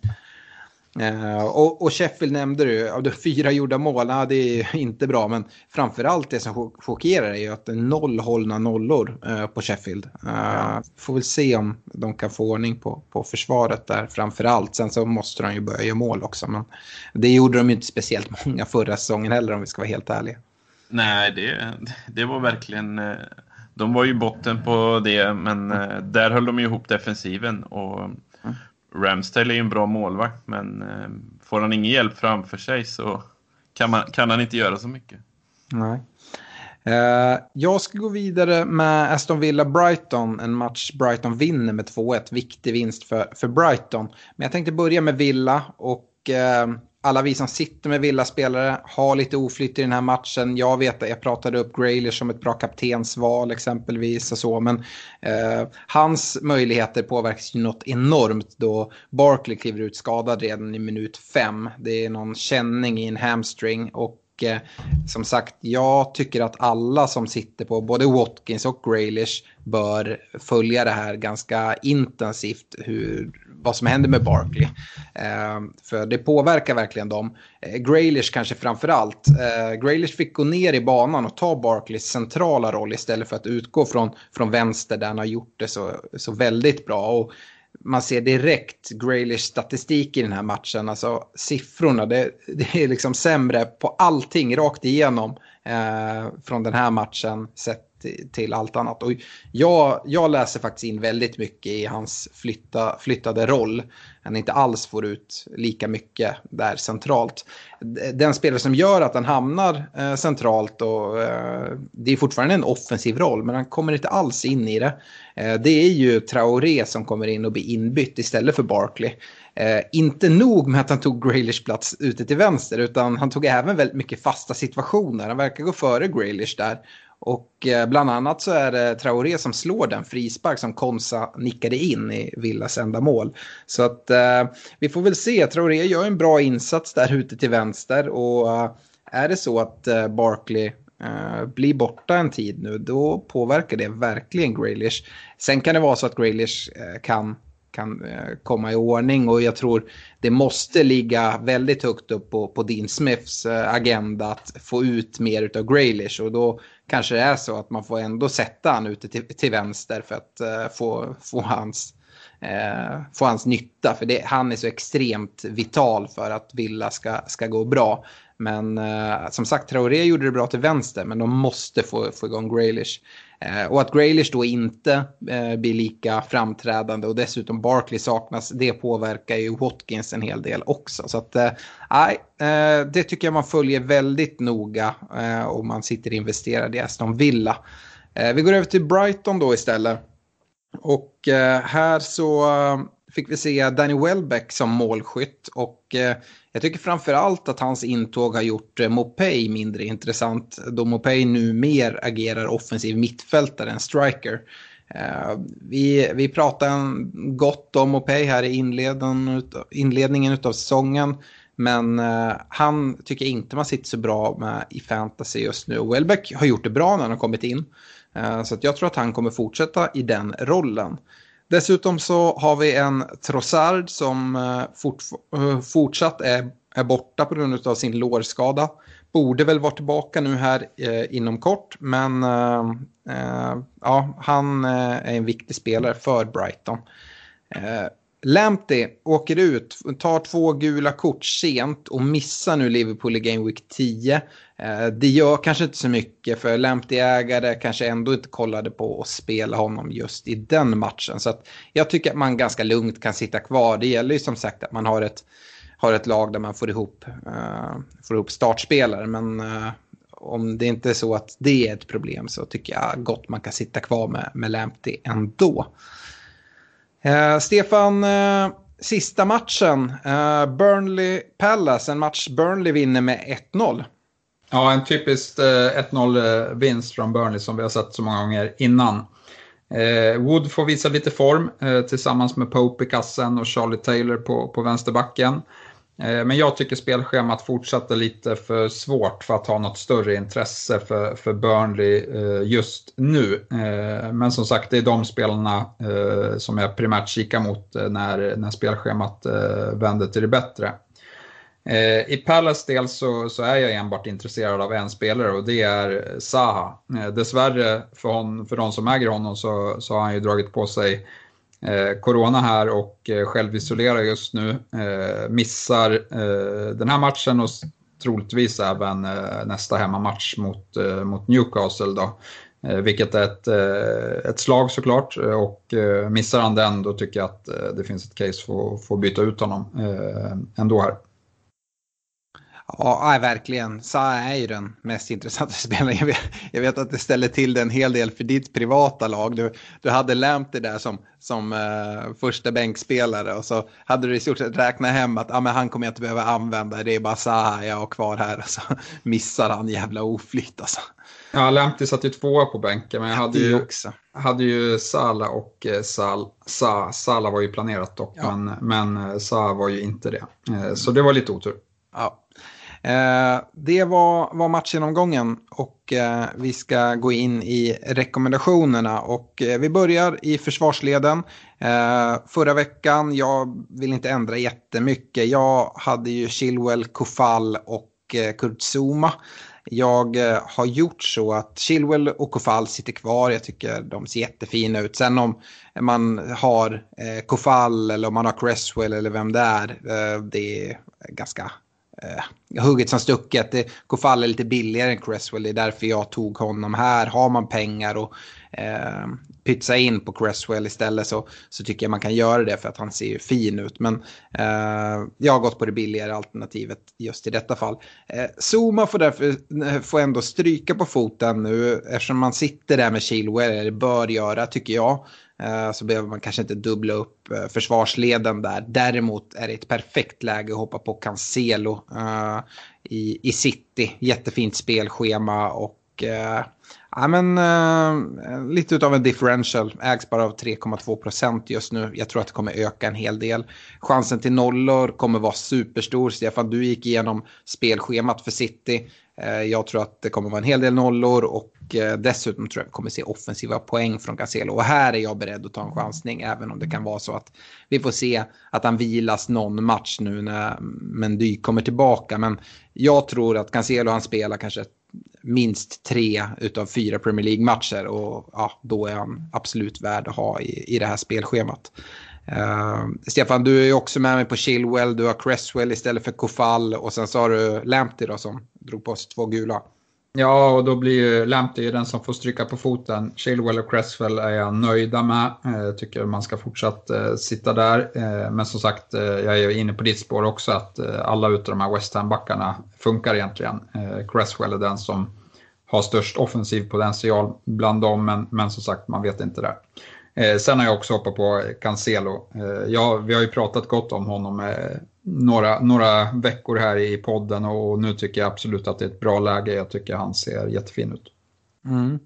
Uh, och, och, Sheffield nämnde du, av de fyra gjorda mål, det är inte bra, men framförallt det som chockerar är ju att det är noll hållna nollor uh, på Sheffield. Ja. Får väl se om de kan få ordning på, på försvaret där framförallt. Sen så måste de ju börja göra mål också, men det gjorde de ju inte speciellt många förra säsongen heller om vi ska vara helt ärliga. Nej, det, det var verkligen... De var ju botten på det, men där höll de ihop defensiven. Och Ramsdale är ju en bra målvakt, men eh, får han ingen hjälp framför sig så kan, man, kan han inte göra så mycket. Nej. Eh, jag ska gå vidare med Aston Villa-Brighton, en match Brighton vinner med 2-1. Viktig vinst för, för Brighton. Men jag tänkte börja med Villa och eh, alla vi som sitter med Villa-spelare har lite oflytt i den här matchen. Jag vet att jag pratade upp Graylish som ett bra kaptensval exempelvis och så. Men eh, hans möjligheter påverkas ju något enormt då Barkley kliver ut skadad redan i minut fem. Det är någon känning i en hamstring och eh, som sagt, jag tycker att alla som sitter på både Watkins och Graylish bör följa det här ganska intensivt. Hur, vad som händer med Barkley. Eh, för det påverkar verkligen dem. Eh, Graylish kanske framför allt. Eh, Graylish fick gå ner i banan och ta Barkleys centrala roll istället för att utgå från, från vänster där han har gjort det så, så väldigt bra. Och man ser direkt Graylish statistik i den här matchen. Alltså siffrorna, det, det är liksom sämre på allting rakt igenom eh, från den här matchen sett till allt annat. Och jag, jag läser faktiskt in väldigt mycket i hans flytta, flyttade roll. Han inte alls får ut lika mycket där centralt. Den spelare som gör att han hamnar eh, centralt och eh, det är fortfarande en offensiv roll men han kommer inte alls in i det. Eh, det är ju Traoré som kommer in och blir inbytt istället för Barkley. Eh, inte nog med att han tog Graylish plats ute till vänster utan han tog även väldigt mycket fasta situationer. Han verkar gå före Graylish där. Och eh, bland annat så är det Traoré som slår den frispark som Konsa nickade in i Villas enda mål. Så att eh, vi får väl se. Traoré gör en bra insats där ute till vänster och eh, är det så att eh, Barkley eh, blir borta en tid nu, då påverkar det verkligen Graylish. Sen kan det vara så att Graylish eh, kan kan eh, komma i ordning och jag tror det måste ligga väldigt högt upp på, på Dean Smiths agenda att få ut mer av Graylish och då kanske det är så att man får ändå sätta han ute till, till vänster för att eh, få, få hans eh, få hans nytta. För det, han är så extremt vital för att Villa ska, ska gå bra. Men eh, som sagt, Traoré gjorde det bra till vänster, men de måste få, få igång Graylish. Eh, och att Graylish då inte eh, blir lika framträdande och dessutom Barkley saknas, det påverkar ju Watkins en hel del också. Så att, eh, nej, eh, det tycker jag man följer väldigt noga eh, om man sitter investerad i Aston Villa. Eh, vi går över till Brighton då istället. Och eh, här så eh, fick vi se Danny Welbeck som målskytt och eh, jag tycker framför allt att hans intåg har gjort eh, Mopey mindre intressant då Mopey nu mer agerar offensiv mittfältare än striker. Eh, vi, vi pratade gott om Mopey här i inledningen, inledningen av säsongen. Men eh, han tycker inte man sitter så bra med i fantasy just nu. Welbeck har gjort det bra när han har kommit in. Så jag tror att han kommer fortsätta i den rollen. Dessutom så har vi en Trossard som eh, fort, eh, fortsatt är, är borta på grund av sin lårskada. Borde väl vara tillbaka nu här eh, inom kort, men eh, eh ja, han är en viktig spelare för Brighton. Eh, Lamptey åker ut, tar två gula kort sent och missar nu Liverpool i Game Week 10. Eh, det gör kanske inte så mycket för lämplig ägare kanske ändå inte kollade på att spela honom just i den matchen. Så jag tycker att man ganska lugnt kan sitta kvar. Det gäller ju som sagt att man har ett, har ett lag där man får ihop, uh, får ihop startspelare. Men uh, om det inte är så att det är ett problem så tycker jag gott man kan sitta kvar med, med Lamptey ändå. Uh, Stefan, sista matchen. Burnley-Palace, en match Burnley vinner med 1-0. Ja, en typisk 1-0-vinst eh, eh, från Burnley som vi har sett så många gånger innan. Eh, Wood får visa lite form tillsammans med Pope i kassen och Charlie Taylor på, på vänsterbacken. Men jag tycker spelschemat fortsatte lite för svårt för att ha något större intresse för, för Burnley just nu. Men som sagt, det är de spelarna som jag primärt kikar mot när, när spelschemat vänder till det bättre. Eh, I Palace del så, så, är jag enbart intresserad av en spelare och det är Zaha. Eh, dessvärre för, hon, för de som äger honom så, så har han ju dragit på sig eh, corona här och eh, självisolerar just nu. Eh, missar eh, den här matchen och troligtvis även eh, nästa hemmamatch mot, eh, mot Newcastle. Då. Eh, vilket är ett, ett slag såklart och missar han den då tycker jag att det finns ett case för att få byta ut honom ändå här. Ja, verkligen. Sa är ju den mest intressanta spelaren. Jag vet, jag vet, att det ställer till det en hel del för ditt privata lag. Du, du hade Lamptey där som, som uh, första bänkspelare och så hade du i stort sett räknat hem att ah, men han kommer jag inte behöva använda. Det är bara Zaha jag har kvar här. Och så missar han jävla oflyt alltså. Ja, Lamptey satt ju tvåa på bänken men jag hade ju, också. hade ju Sala och eh, Sal, Sa, Sala var ju planerat dock ja. men, men eh, Sa var ju inte det. Eh, så det var lite otur. Ja. Eh, det var, var matchgenomgången och eh, vi ska gå in i rekommendationerna. Och eh, vi börjar i försvarsleden. Eh, förra veckan, jag vill inte ändra jättemycket. Jag hade ju Chilwell, Kofall och eh, Kurt Zuma. Jag eh, har gjort så att Chilwell och Kofall sitter kvar. Jag tycker de ser jättefina ut. Sen om man har eh, Kofall eller om man har Cresswell eller vem det är. Det är ganska eh, hugget som stucket. Kofall är lite billigare än Cresswell. Det är därför jag tog honom här. Har man pengar och eh, pytsa in på Cresswell istället så, så tycker jag man kan göra det för att han ser ju fin ut. Men eh, jag har gått på det billigare alternativet just i detta fall. Eh, Zuma får därför eh, får ändå stryka på foten nu eftersom man sitter där med Chilwell, eller bör göra tycker jag. Eh, så behöver man kanske inte dubbla upp eh, försvarsleden där. Däremot är det ett perfekt läge att hoppa på Cancelo uh, i, i City. Jättefint spelschema och uh, ja, men, uh, lite av en differential. Ägs bara av 3,2 procent just nu. Jag tror att det kommer öka en hel del. Chansen till nollor kommer vara superstor. Stefan, du gick igenom spelschemat för City. Eh, jag tror att det kommer vara en hel del nollor och eh, dessutom tror jag att vi kommer se offensiva poäng från Cancelo. Och här är jag beredd att ta en chansning även om det kan vara så att vi får se att han vilas någon match nu när Mendy kommer tillbaka. Men jag tror att Cancelo han spelar kanske minst tre utav fyra Premier League-matcher och ja, då är han absolut värd att ha i, i det här spelschemat. Uh, Stefan, du är också med mig på Chilwell, du har Cresswell istället för Kofall och sen så har du Lamptey då som drog på sig två gula. Ja, och då blir ju Lamptey den som får stryka på foten. Chilwell och Cresswell är jag nöjda med. Jag tycker man ska fortsatt eh, sitta där. Men som sagt, jag är inne på ditt spår också att alla utav de här West Ham-backarna funkar egentligen. Cresswell är den som har störst offensiv potential bland dem, men, men som sagt, man vet inte där. Eh, sen har jag också hoppat på Cancelo. Eh, ja, vi har ju pratat gott om honom eh, några, några veckor här i podden och nu tycker jag absolut att det är ett bra läge. Jag tycker han ser jättefin ut. Mm.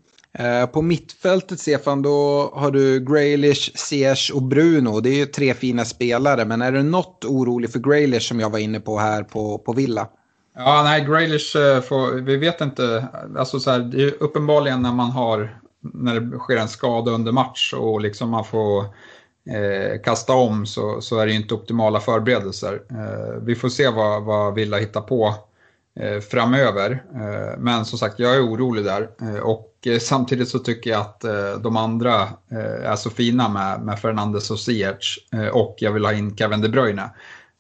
På mittfältet, Stefan, då har du Graylish, Ziyech och Bruno. Det är ju tre fina spelare, men är du något orolig för Graylish som jag var inne på här på, på Villa? Ja, nej, Graylish får, vi vet inte, alltså så här, det är uppenbarligen när man har, när det sker en skada under match och liksom man får eh, kasta om så, så är det inte optimala förberedelser. Eh, vi får se vad, vad Villa hittar på eh, framöver. Eh, men som sagt, jag är orolig där. Eh, och eh, samtidigt så tycker jag att eh, de andra eh, är så fina med, med Fernandes och Ziyech. och jag vill ha in Kevin De Bruyne.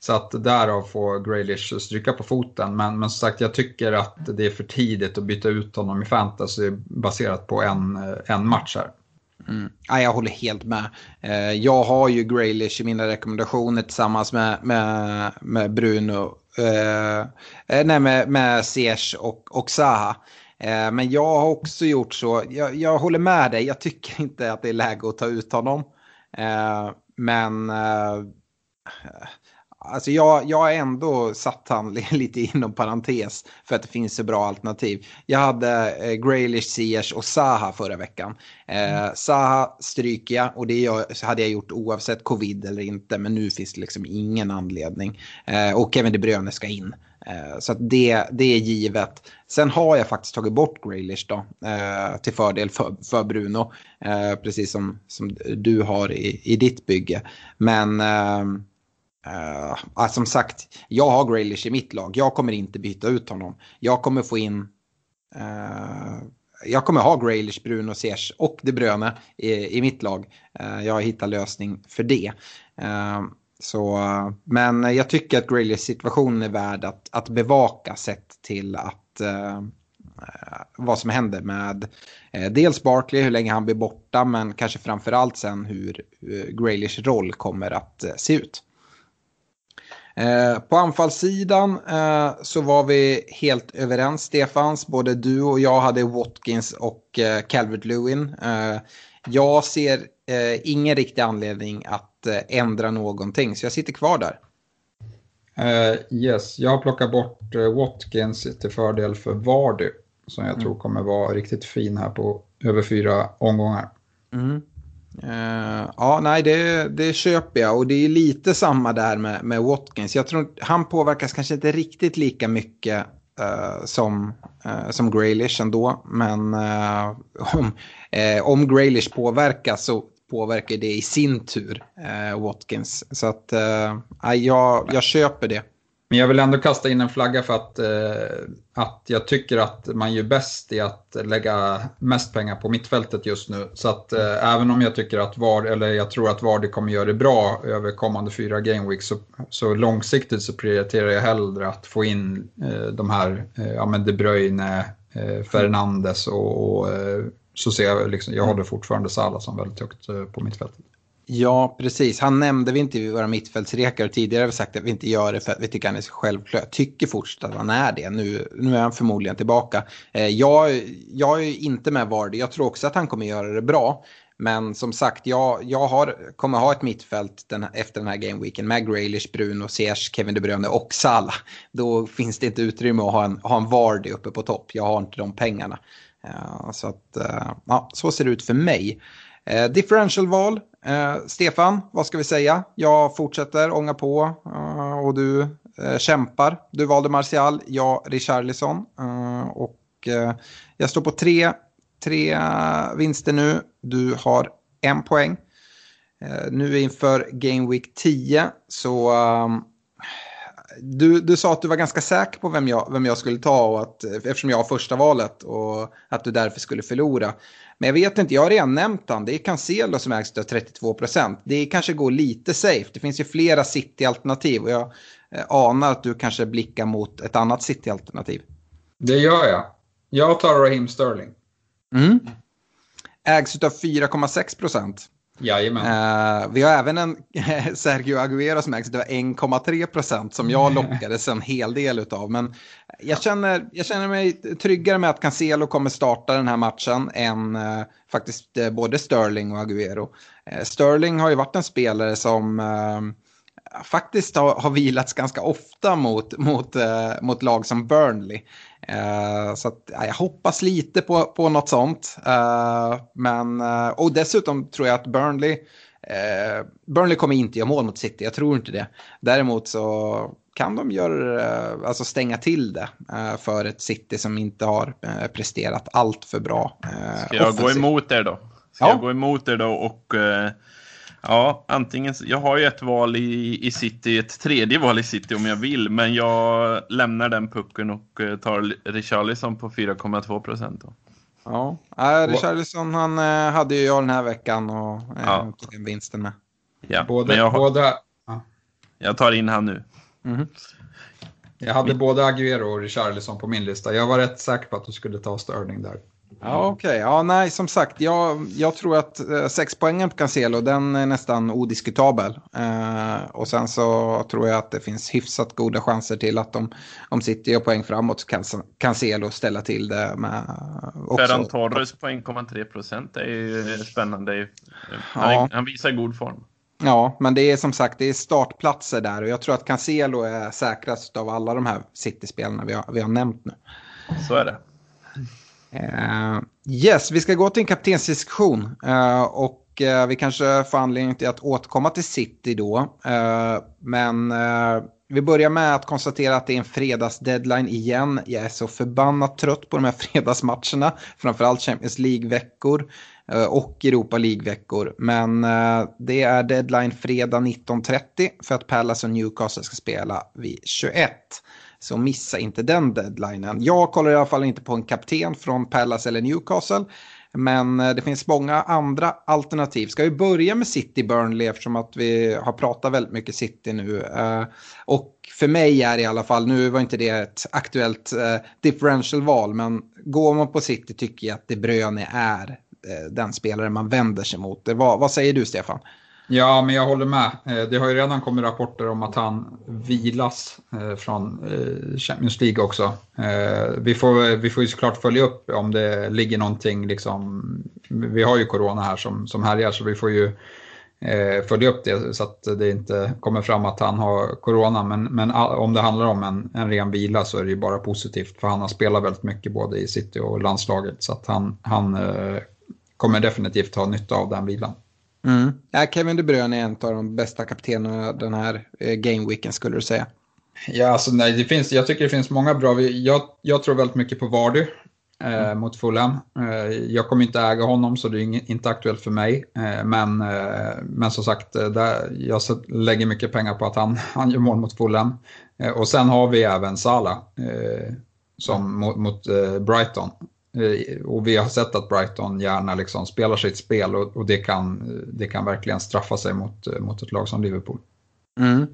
Så att därav får Graylish stryka på foten. Men, men som sagt, jag tycker att det är för tidigt att byta ut honom i fantasy baserat på en, en match här. Mm. Ja, jag håller helt med. Eh, jag har ju Graylish i mina rekommendationer tillsammans med, med, med Bruno. Eh, eh, nej, med, med Ziyech och, och Zaha. Eh, men jag har också gjort så. Jag, jag, håller med dig. Jag tycker inte att det är läge att ta ut honom. Eh, men eh, Alltså jag, jag har ändå satt han lite inom parentes för att det finns så bra alternativ. Jag hade eh, Graylish, Ziyech och Saha förra veckan. Eh, mm. Saha stryker jag och det jag, hade jag gjort oavsett covid eller inte. Men nu finns det liksom ingen anledning. Eh, och Kevin De Bruyne ska in. Eh, så det, det är givet. Sen har jag faktiskt tagit bort Graylish då, eh, till fördel för, för Bruno. Eh, precis som, som du har i, i ditt bygge. Men ehm, Uh, som sagt, jag har Graylish i mitt lag. Jag kommer inte byta ut honom. Jag kommer få in... Uh, jag kommer ha Graylish, Bruno, Ziyech och De Bruyne i, i mitt lag. Uh, jag har hittat lösning för det. så, men jag tycker att Graylish situation är värd att, att bevaka sett till att vad som händer med dels Barkley, hur länge han blir borta, men kanske framförallt sen hur Graylish roll kommer att se ut. Eh, på anfallssidan eh, så var vi helt överens, Stefans. Både du och jag hade Watkins och eh, Calvert Lewin. Eh, jag ser eh, ingen riktig anledning att ändra någonting, så jag sitter kvar där. yes, jag har plockat bort Watkins till fördel för Vardy, som jag mm. tror kommer vara riktigt fin här på över fyra omgångar. Mm. Uh, ja, nej, det, det köper jag. Och det är lite samma där med, med Watkins. Jag tror han påverkas kanske inte riktigt lika mycket uh, som, uh, som Graylish ändå. Men om, om Graylish påverkas så påverkar det i sin tur Watkins. Så att jag, jag köper det. Men jag vill ändå kasta in en flagga för att, eh, att jag tycker att man gör bäst i att lägga mest pengar på mittfältet just nu. Så att eh, även om jag tycker att VAR, eller jag tror att Vardy kommer göra det bra över kommande fyra gameweeks så, så långsiktigt så prioriterar jag hellre att få in eh, de här, eh, ja men De Bruyne, eh, Fernandes och, och eh, så ser jag liksom, jag håller fortfarande Salah som väldigt högt eh, på mittfältet. Ja, precis. Han nämnde vi inte i våra mittfältsrekar och tidigare har vi sagt att vi inte gör det för att vi tycker han är så självklar. Jag tycker fortsatt att han är det. Nu, nu är han förmodligen tillbaka. Eh, jag, jag är inte med Vardy. Jag tror också att han kommer göra det bra. Men som sagt, jag, jag har, kommer ha ett mittfält den, efter den här gameweeken med Graylish, Bruno, Ziyech, Kevin De Bruyne och Salah. Då finns det inte utrymme att ha en, ha en Vardy uppe på topp. Jag har inte de pengarna. Ja, så att, eh, ja, så ser det ut för mig. Eh, differential-val, Eh, Stefan, vad ska vi säga? Jag fortsätter ånga på eh, och du eh, kämpar. Du valde Martial, jag Richarlison. Eh, och eh, jag står på tre, tre eh, vinster nu. Du har en poäng. Eh, nu inför Game Week 10 så eh, du, du sa att du var ganska säker på vem jag, vem jag skulle ta och att, eftersom jag har första valet och att du därför skulle förlora. Men jag vet inte, jag har redan nämnt han. Det är Cancelo som ägs av 32 procent. Det kanske går lite safe. Det finns ju flera City-alternativ och jag eh, anar att du kanske blickar mot ett annat City-alternativ. Det gör jag. Jag tar Raheem Sterling. Mm. Ägs av 4,6 procent. Jajamän. Uh, vi har även en Sergio Aguero som ägs av 1,3 procent som jag lockades en hel del av. Men jag känner, jag känner mig tryggare med att Cancelo kommer starta den här matchen än uh, faktiskt uh, både Sterling och Aguero. Sterling har ju varit en spelare som faktiskt har, har vilats ganska ofta mot, mot, mot lag som Burnley. Uh, så att, ja, jag hoppas lite på, på något sånt. Uh, men, uh, och dessutom tror jag att Burnley, Burnley kommer inte göra mål mot City, jag tror inte det. Däremot så kan de göra, alltså stänga till det för ett City som inte har presterat allt för bra. Ska jag offensivt. gå emot er då? Ska ja. jag gå emot er då och Ja, antingen, jag har ju ett val i, i City, ett tredje val i City om jag vill, men jag lämnar den pucken och eh, tar Richarlison på 4,2 procent. Ja, äh, Richarlison han äh, hade ju jag den här veckan och ja. tog en vinsten med. Ja, både, jag, båda, ja. jag tar in han nu. Mm. Jag hade både Aguero och Richarlison på min lista. Jag var rätt säker på att du skulle ta Sterling där. Ja, okej. Okay. Ja, nej, som sagt, jag, jag tror att eh, sex poängen på Cancelo, den är nästan odiskutabel. Eh, och sen så tror jag att det finns hyfsat goda chanser till att de, om City gör poäng framåt så kan Cancelo ställa till det med också. Ferran Torres på 1,3 procent är ju spännande. Han, ja. han visar god form. Ja, men det är som sagt det är startplatser där och jag tror att Cancelo är säkrast av alla de här City-spelarna vi har, vi har nämnt nu. Så är det. Uh, yes, vi ska gå till en kaptensdiskussion. Uh, och uh, vi kanske får anledning till att återkomma till City då. men vi börjar med att konstatera att det är en fredagsdeadline igen. Jag är så förbannat trött på de här fredagsmatcherna. Framförallt Champions League-veckor och Europa League-veckor. Men det är deadline fredag 19.30 för att Palace och Newcastle ska spela vid 21. Så missa inte den deadlinen. Jag kollar i alla fall inte på en kapten från Palace eller Newcastle. Men eh, det finns många andra alternativ. Ska vi börja med City Burnley eftersom att vi har pratat väldigt mycket City nu. Eh, och för mig är det i alla fall, nu var inte det ett aktuellt eh, differential-val, men går man på City tycker jag att De Bruyne är den spelare man vänder sig mot. Vad, vad säger du Stefan? Ja, men jag håller med. Eh, det har ju redan kommit rapporter om att han vilas eh, från eh, Champions League också. Vi får, vi får ju såklart följa upp om det ligger någonting, liksom, vi har ju corona här som, som härjar så vi får ju följa upp det så att det inte kommer fram att han har corona. Men, men om det handlar om en, en ren vila så är det ju bara positivt för han har spelat väldigt mycket både i City och landslaget så att han, han kommer definitivt ha nytta av den vilan. Mm. Ja, Kevin De Bruyne är en av de bästa kaptenerna den här eh, gameweeken skulle du säga. Ja, alltså nej, det finns, jag tycker det finns många bra. Jag, jag tror väldigt mycket på Vardy eh, mm. mot Fulham. Eh, jag kommer inte äga honom så det är inget, inte aktuellt för mig. Eh, men, eh, men som sagt, eh, där, jag lägger mycket pengar på att han, han gör mål mot Fulham. och sen har vi även Salah som mot, mot Brighton. Eh, och vi har sett att Brighton gärna liksom spelar sitt spel och, och det, kan, det kan verkligen straffa sig mot, mot ett lag som Liverpool. Mm.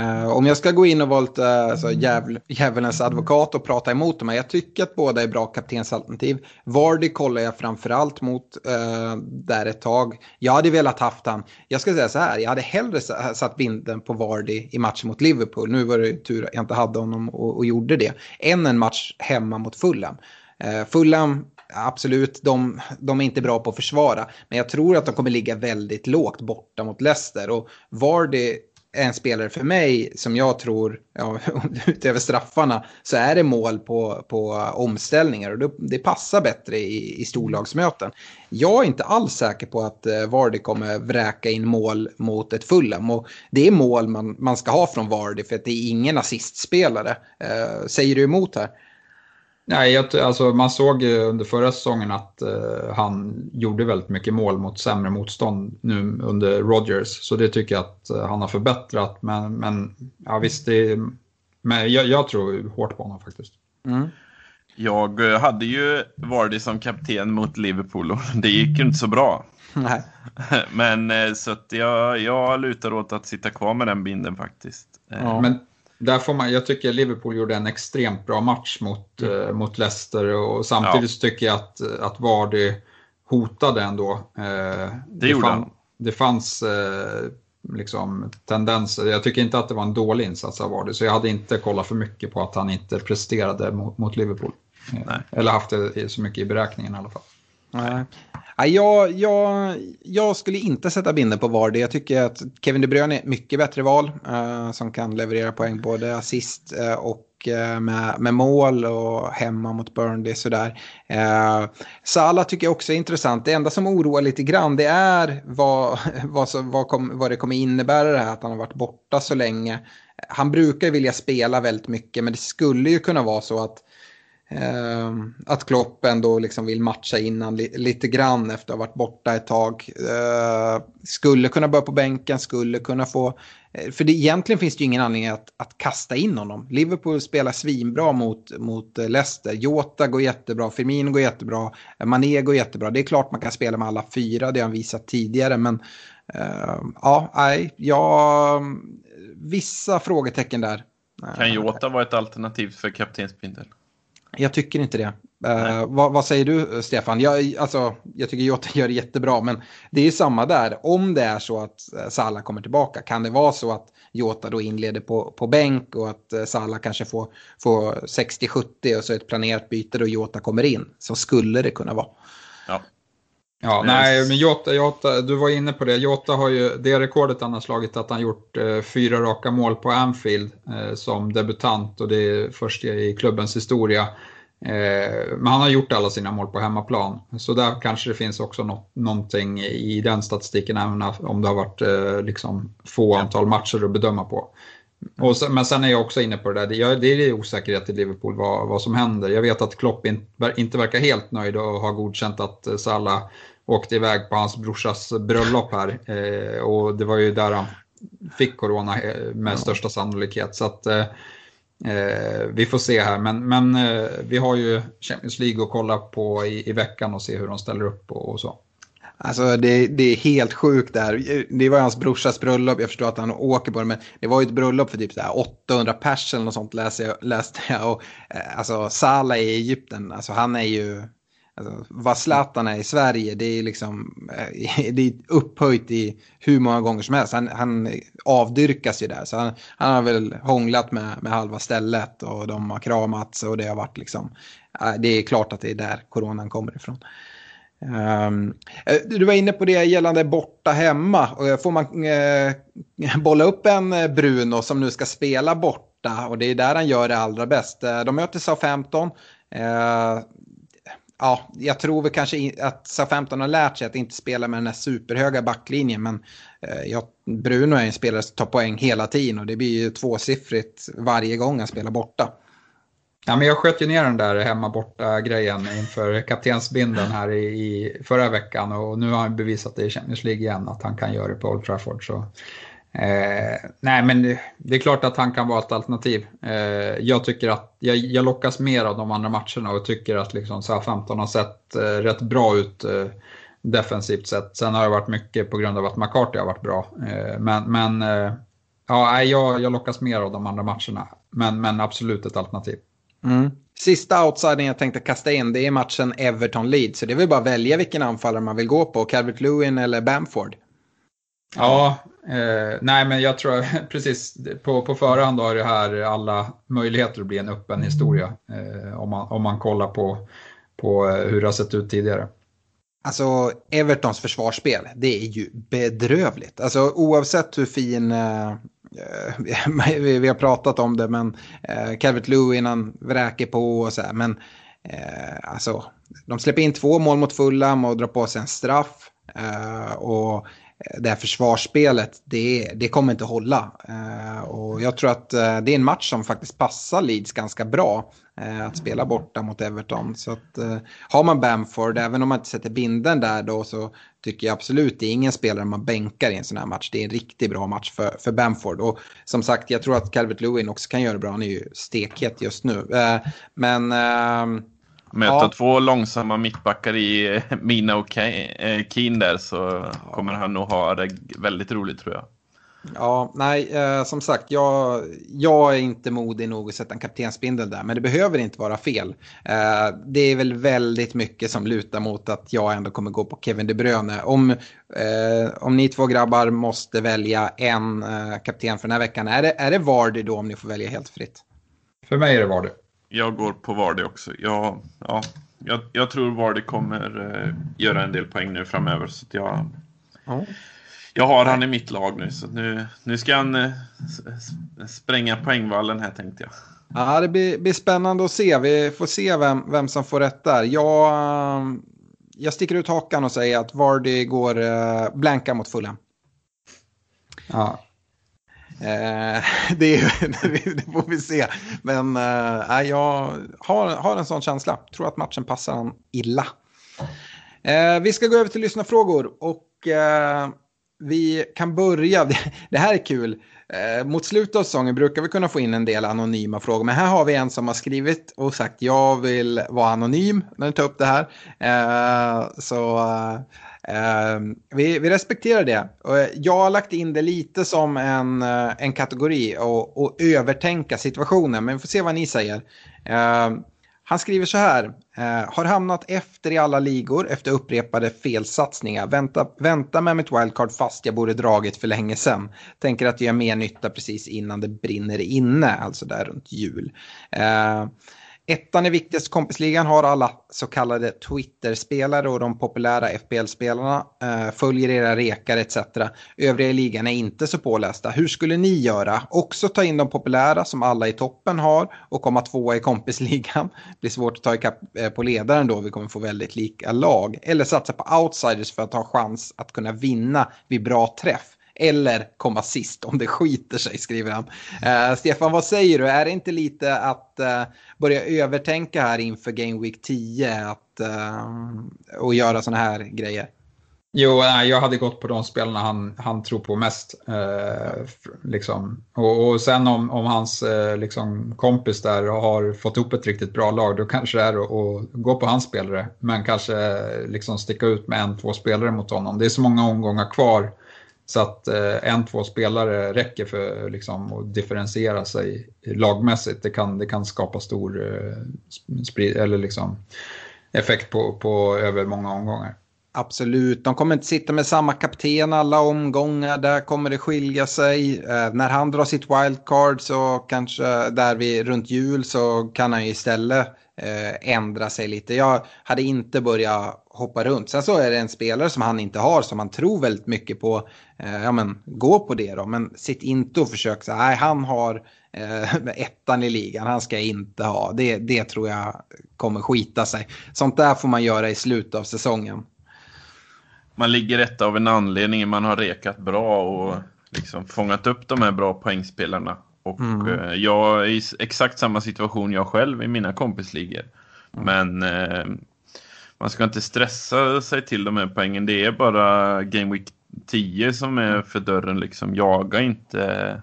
Uh, om jag ska gå in och vara lite alltså, djävul, djävulens advokat och prata emot dem. Jag tycker att båda är bra kaptensalternativ. Vardy kollar jag framförallt mot uh, där ett tag. Jag hade velat haft han. Jag ska säga så här, jag hade hellre satt binden på Vardy i matchen mot Liverpool. Nu var det tur att jag inte hade honom och, och gjorde det. Än en match hemma mot Fulham. Eh, Fulham, absolut, de, de, är inte bra på att försvara. Men jag tror att de kommer ligga väldigt lågt borta mot Leicester. Och Vardy är en spelare för mig som jag tror, ja, utöver straffarna, så är det mål på, på omställningar och det, det passar bättre i, i storlagsmöten. Jag är inte alls säker på att eh, Vardy kommer vräka in mål mot ett Fulham och det är mål man, man ska ha från Vardy för att det är ingen assistspelare. Eh, säger du emot här? Nej, jag, alltså, man såg under förra säsongen att uh, han gjorde väldigt mycket mål mot sämre motstånd nu under Rodgers. Så det tycker jag att uh, han har förbättrat. Men, men ja, visst, det, men jag, jag tror hårt på honom faktiskt. Mm. Jag eh, hade ju Vardy som kapten mot Liverpool och det gick ju inte så bra. Nej. Men så att jag, jag lutar åt att sitta kvar med den binden faktiskt. Ja. Men där får man, jag tycker Liverpool gjorde en extremt bra match mot, mm. uh, mot Leicester och samtidigt ja. tycker jag att, att Vardy hotade ändå. Uh, det, det gjorde han. Det fanns uh, liksom, tendenser. Jag tycker inte att det var en dålig insats av Vardy, så jag hade inte kollat för mycket på att han inte presterade mot, mot Liverpool. Nej. Eller haft det så mycket i beräkningen i alla fall. Nej. Jag, jag, jag skulle inte sätta binden på Vardy. Jag tycker att Kevin De Bruyne är ett mycket bättre val uh, som kan leverera poäng både assist uh, och uh, med, med mål och hemma mot Burnley sådär. Eh, Sala tycker jag också är intressant. Det enda som oroar lite grann det är vad, vad, så, vad, kom, vad det kommer innebära det här att han har varit borta så länge. Han brukar vilja spela väldigt mycket men det skulle ju kunna vara så att Eh, att Klopp ändå liksom vill matcha innan li lite grann efter att ha varit borta ett tag. Eh, skulle kunna börja på bänken, skulle kunna få... Eh, för det, egentligen finns det ju ingen anledning att, att kasta in honom. Liverpool spelar svinbra mot, mot Leicester. Jota går jättebra, Firmino går jättebra, Mané går jättebra. Det är klart man kan spela med alla fyra, det har han visat tidigare. Men eh, ja, nej, ja, vissa frågetecken där. Kan Jota vara ett alternativ för kaptensbindel? Jag tycker inte det. Uh, vad, vad, säger du, Stefan? Jag, alltså, jag tycker Jota gör det jättebra, men det är samma där. Om det är så att uh, Salah kommer tillbaka, kan det vara så att Jota då inleder på, på bänk och att uh, Salah kanske får, får 60-70 och så ett planerat byte då Jota kommer in? Så skulle det kunna vara. Ja. Ja, nej, men Jota, Jota, du var inne på det. Jota har ju det rekordet han har slagit att han gjort eh, fyra raka mål på Anfield eh, som debutant och det är först i klubbens historia. Eh, men han har gjort alla sina mål på hemmaplan. Så där kanske det finns också något, någonting i den statistiken även om det har varit eh, liksom få antal matcher att bedöma på. Och sen, men sen är jag också inne på det där, det, är osäkerhet i Liverpool vad, vad som händer. Jag vet att Klopp in, inte verkar helt nöjd och har godkänt att Salah åkte iväg på hans brorsas bröllop här. Eh, och det var ju där han fick corona eh, med största sannolikhet. Så att, eh, eh, vi får se här, men, men eh, vi har ju Champions League att kolla på i, i veckan och se hur de ställer upp och, och så. Alltså det, det, är helt sjukt där. Det var hans brorsas bröllop, jag förstår att han åker på det, men det var ju ett bröllop för typ så 800 pers eller något sånt läste jag. Läste jag. Och, alltså Salah i Egypten, alltså han är ju Alltså, vad Zlatan är i Sverige, det är liksom eh, det är upphöjt i hur många gånger som helst. Han, han avdyrkas ju där. Så han, han, har väl hånglat med, med halva stället och de har kramats och det har varit liksom. Eh, det är klart att det är där coronan kommer ifrån. Um, du var inne på det gällande borta hemma. Får man uh, bolla upp en Bruno som nu ska spela borta och det är där han gör det allra bäst. De möter SA-15 ja, jag tror väl kanske att SA-15 har lärt sig att inte spela med den här superhöga backlinjen. Men eh, ja, Bruno är en spelare som tar poäng hela tiden och det blir ju tvåsiffrigt varje gång han spelar borta. Ja, men jag sköt ju ner den där hemma borta grejen inför kaptensbinden här i, i, förra veckan och nu har han bevisat det i Champions League igen att han kan göra det på Old Trafford. Så Eh, nej, men det, det, är klart att han kan vara ett alternativ. Eh, jag tycker att jag, jag, lockas mer av de andra matcherna och tycker att liksom, 15 har sett eh, rätt bra ut eh, defensivt sett. Sen har det varit mycket på grund av att McCarthy har varit bra. Eh, men men eh, ja, jag, jag lockas mer av de andra matcherna. Men, men absolut ett alternativ. Mm. Sista outsidern jag tänkte kasta in det är matchen Everton-Leeds. Så det är väl bara att välja vilken anfallare man vill gå på. Calvert Lewin eller Bamford. Ja, Eh, nej, men jag tror precis på, på förhand har det här alla möjligheter att bli en öppen historia eh, om, man, om man kollar på, på eh, hur det har sett ut tidigare. Alltså Evertons försvarsspel, det är ju bedrövligt. Alltså oavsett hur fin, eh, vi, vi, har pratat om det, men eh, Calvert Lewin han vräker på och så här, men eh, alltså de släpper in två mål mot Fulham och drar på sig en straff. Eh, och det här försvarsspelet, det, det kommer inte hålla. Eh, och jag tror att eh, det är en match som faktiskt passar Leeds ganska bra. Eh, att spela borta mot Everton. Så att, eh, har man Bamford, även om man inte sätter binden där då, så tycker jag absolut det är ingen spelare man bänkar i en sån här match. Det är en riktigt bra match för, för Bamford. Och som sagt, jag tror att Calvert Lewin också kan göra det bra. Han är ju stekhet just nu. Eh, men ehm, Möta ja. två långsamma mittbackar i Mina och eh, Keen där så kommer han nog ha det väldigt roligt tror jag. Ja, nej, eh, som sagt, jag, jag är inte modig nog att sätta en kaptensbindel där, men det behöver inte vara fel. Eh, det är väl väldigt mycket som lutar mot att jag ändå kommer gå på Kevin De Bruyne. Om, eh, om ni två grabbar måste välja en eh, kapten för den här veckan, är det, är det Vardy då om ni får välja helt fritt? För mig är det Vardy. Jag går på Vardy också. Jag, ja, jag, jag tror Vardy kommer eh, göra en del poäng nu framöver. Så att jag, Ja. jag har han i mitt lag nu, så nu, nu ska han eh, spränga poängvallen här tänkte jag. Ja, det blir, blir spännande att se. Vi får se vem, vem som får rätt där. Jag, jag sticker ut hakan och säger att Vardy går eh, blanka mot Fulham. Ja. Eh, det, är- det får vi se. Men eh, jag har, har en sån känsla. Tror att matchen passar han illa. Eh, vi ska gå över till lyssnarfrågor och eh, vi kan börja. Det här är kul. Eh, mot slutet av säsongen brukar vi kunna få in en del anonyma frågor. Men här har vi en som har skrivit och sagt jag vill vara anonym när ni tar upp det här. Eh, så eh, Ehm, vi, vi respekterar det. Eh, jag har lagt in det lite som en, eh, en kategori och, och övertänka situationen. Men vi får se vad ni säger. Eh, han skriver så här. Eh, har hamnat efter i alla ligor efter upprepade felsatsningar. Vänta, vänta med mitt wildcard fast jag borde dragit för länge sedan. Tänker att det gör mer nytta precis innan det brinner inne, alltså där runt jul. Eh, Ettan i viktigast, kompisligan har alla så kallade Twitter-spelare och de populära FBL-spelarna eh, följer era rekar etc. Övriga i ligan är inte så pålästa. Hur skulle ni göra? Också ta in de populära som alla i toppen har och komma tvåa i kompisligan. Det blir svårt att ta ikapp eh, på ledaren då, vi kommer få väldigt lika lag. Eller satsa på outsiders för att ha chans att kunna vinna vid bra träff. Eller komma sist om det skiter sig, skriver han. Eh, Stefan, vad säger du? Är det inte lite att eh, börja övertänka här inför Game Week 10 att, eh, och göra sådana här grejer? Jo, nej, jag hade gått på de spelarna han, han tror på mest. Eh, liksom. och, och sen om, om hans eh, liksom, kompis där har fått ihop ett riktigt bra lag, då kanske det är att, att gå på hans spelare. Men kanske eh, liksom sticka ut med en, två spelare mot honom. Det är så många omgångar kvar. Så att eh, en, två spelare räcker för liksom, att differentiera sig lagmässigt. Det kan, det kan skapa stor eh, sprid, eller liksom, effekt på, på över många omgångar. Absolut, de kommer inte sitta med samma kapten alla omgångar. Där kommer det skilja sig. Eh, när han drar sitt wildcard så kanske där vi runt jul så kan han ju istället eh, Eh, ändra sig lite. Jag hade inte börjat hoppa runt. Sen så är det en spelare som han inte har som han tror väldigt mycket på. Eh, ja men gå på det då. Men sitt inte och försök så nej han har eh, ettan i ligan, han ska jag inte ha. Det, det tror jag kommer skita sig. Sånt där får man göra i slutet av säsongen. Man ligger etta av en anledning. Man har rekat bra och liksom fångat upp de här bra poängspelarna. Och eh, jag är i exakt samma situation jag själv i mina kompisligor. Men eh, man ska inte stressa sig till de här poängen. Det är bara Game Week 10 som är för dörren. Liksom. Jaga inte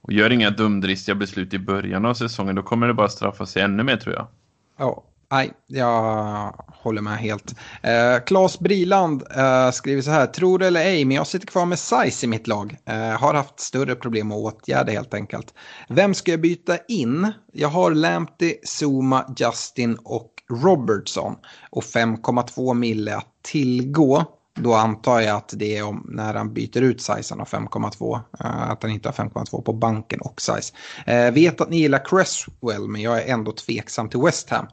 och gör inga dumdristiga beslut i början av säsongen. Då kommer det bara straffa sig ännu mer tror jag. Ja, nej, jag håller med helt. Eh, Claes Briland eh, skriver så här, tror det eller ej, men jag sitter kvar med size i mitt lag. Eh, har haft större problem att åtgärda helt enkelt. Vem ska jag byta in? Jag har Lamptey, Zuma, Justin och Robertson. Och 5,2 mille att tillgå. Då antar jag att det är om, när han byter ut size han har 5,2. att han inte har 5,2 på banken och size. Eh, vet att ni gillar Cresswell men jag är ändå tveksam till West Ham.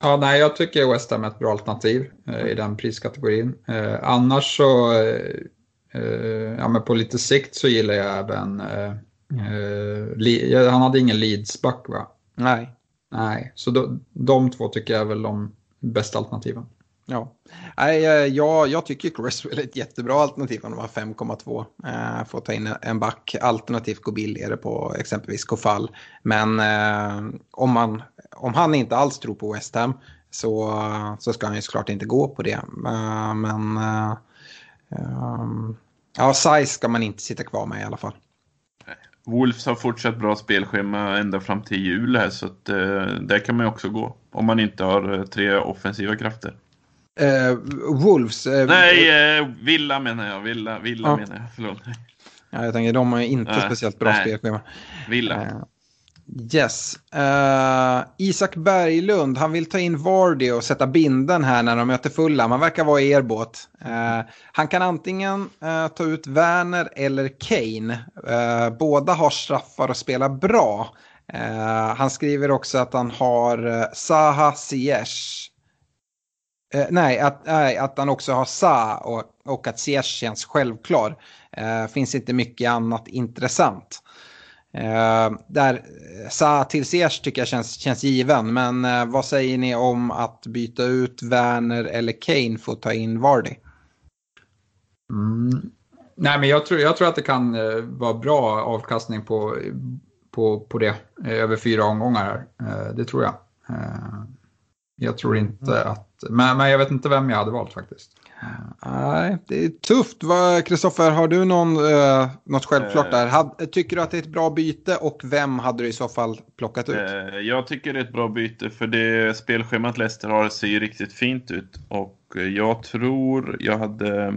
Ja, nej, jag tycker West Ham är ett bra alternativ eh, i den priskategorin. Eh, annars så, eh, eh, ja men på lite sikt så gillar jag även, eh, eh, han hade ingen Leeds-back va? Nej. Nej, så de, de två tycker jag är väl de bästa alternativen. Ja. Nej, jag, jag tycker Cresswell är ett jättebra alternativ om de har 5,2. Eh, får ta in en back, alternativt gå billigare på exempelvis Kofall. Men eh, om, man, om han inte alls tror på West Ham så, så ska han ju såklart inte gå på det. Eh, men eh, ehm, ja, size ska man inte sitta kvar med i alla fall. Wolves har fortsatt bra spelschema ända fram till jul här så att eh, där kan man ju också gå. Om man inte har eh, tre offensiva krafter. Eh, Wolves. Eh, Nej, eh, Villa menar jag. Villa, Villa menar jag. Förlåt. Ja, jag tänker, de har inte speciellt bra nej. spelschema. Villa. Yes. Uh, Isak Berglund, han vill ta in Vardy och sätta binden här när de möter Fulham. Han verkar vara i er båt. Uh, han kan antingen uh, ta ut Werner eller Kane. Båda har straffar och spelar bra. Han skriver också att han har Saha Zaha Ziyech. Nej, att, nej, att han också har Sa och, och att Ziyech känns självklar. Finns inte mycket annat intressant. Eh, där eh, Sa till Ziyech tycker jag känns, känns given, men eh, vad säger ni om att byta ut Werner eller Kane för att ta in Vardy? Mm. Nej, men jag tror, jag tror att det kan eh, vara bra avkastning på, på, på det eh, över fyra omgångar. Här. Eh, det tror jag. Eh, jag tror inte att... Men, men jag vet inte vem jag hade valt faktiskt. Nej, det är tufft. Kristoffer, har du någon, eh, något självklart Eh. där? Had, tycker du att det är ett bra byte och vem hade du i så fall plockat ut? Eh, Jag tycker det är ett bra byte för det spelschemat Leicester har ser ju riktigt fint ut. Och eh, jag tror jag hade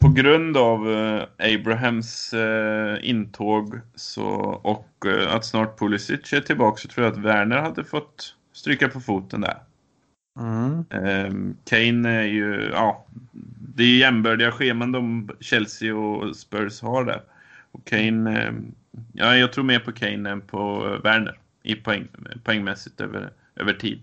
på grund av eh, Abrahams eh, intåg så, och eh, att snart Pulisic är tillbaka så tror jag att Werner hade fått stryka på foten där. Mm. Ehm, Kane är ju, ja, det är jämbördiga scheman de Chelsea och Spurs har där. Och Kane, ehm, ja, jag tror mer på Kane än på Werner i poäng, poängmässigt över, över tid.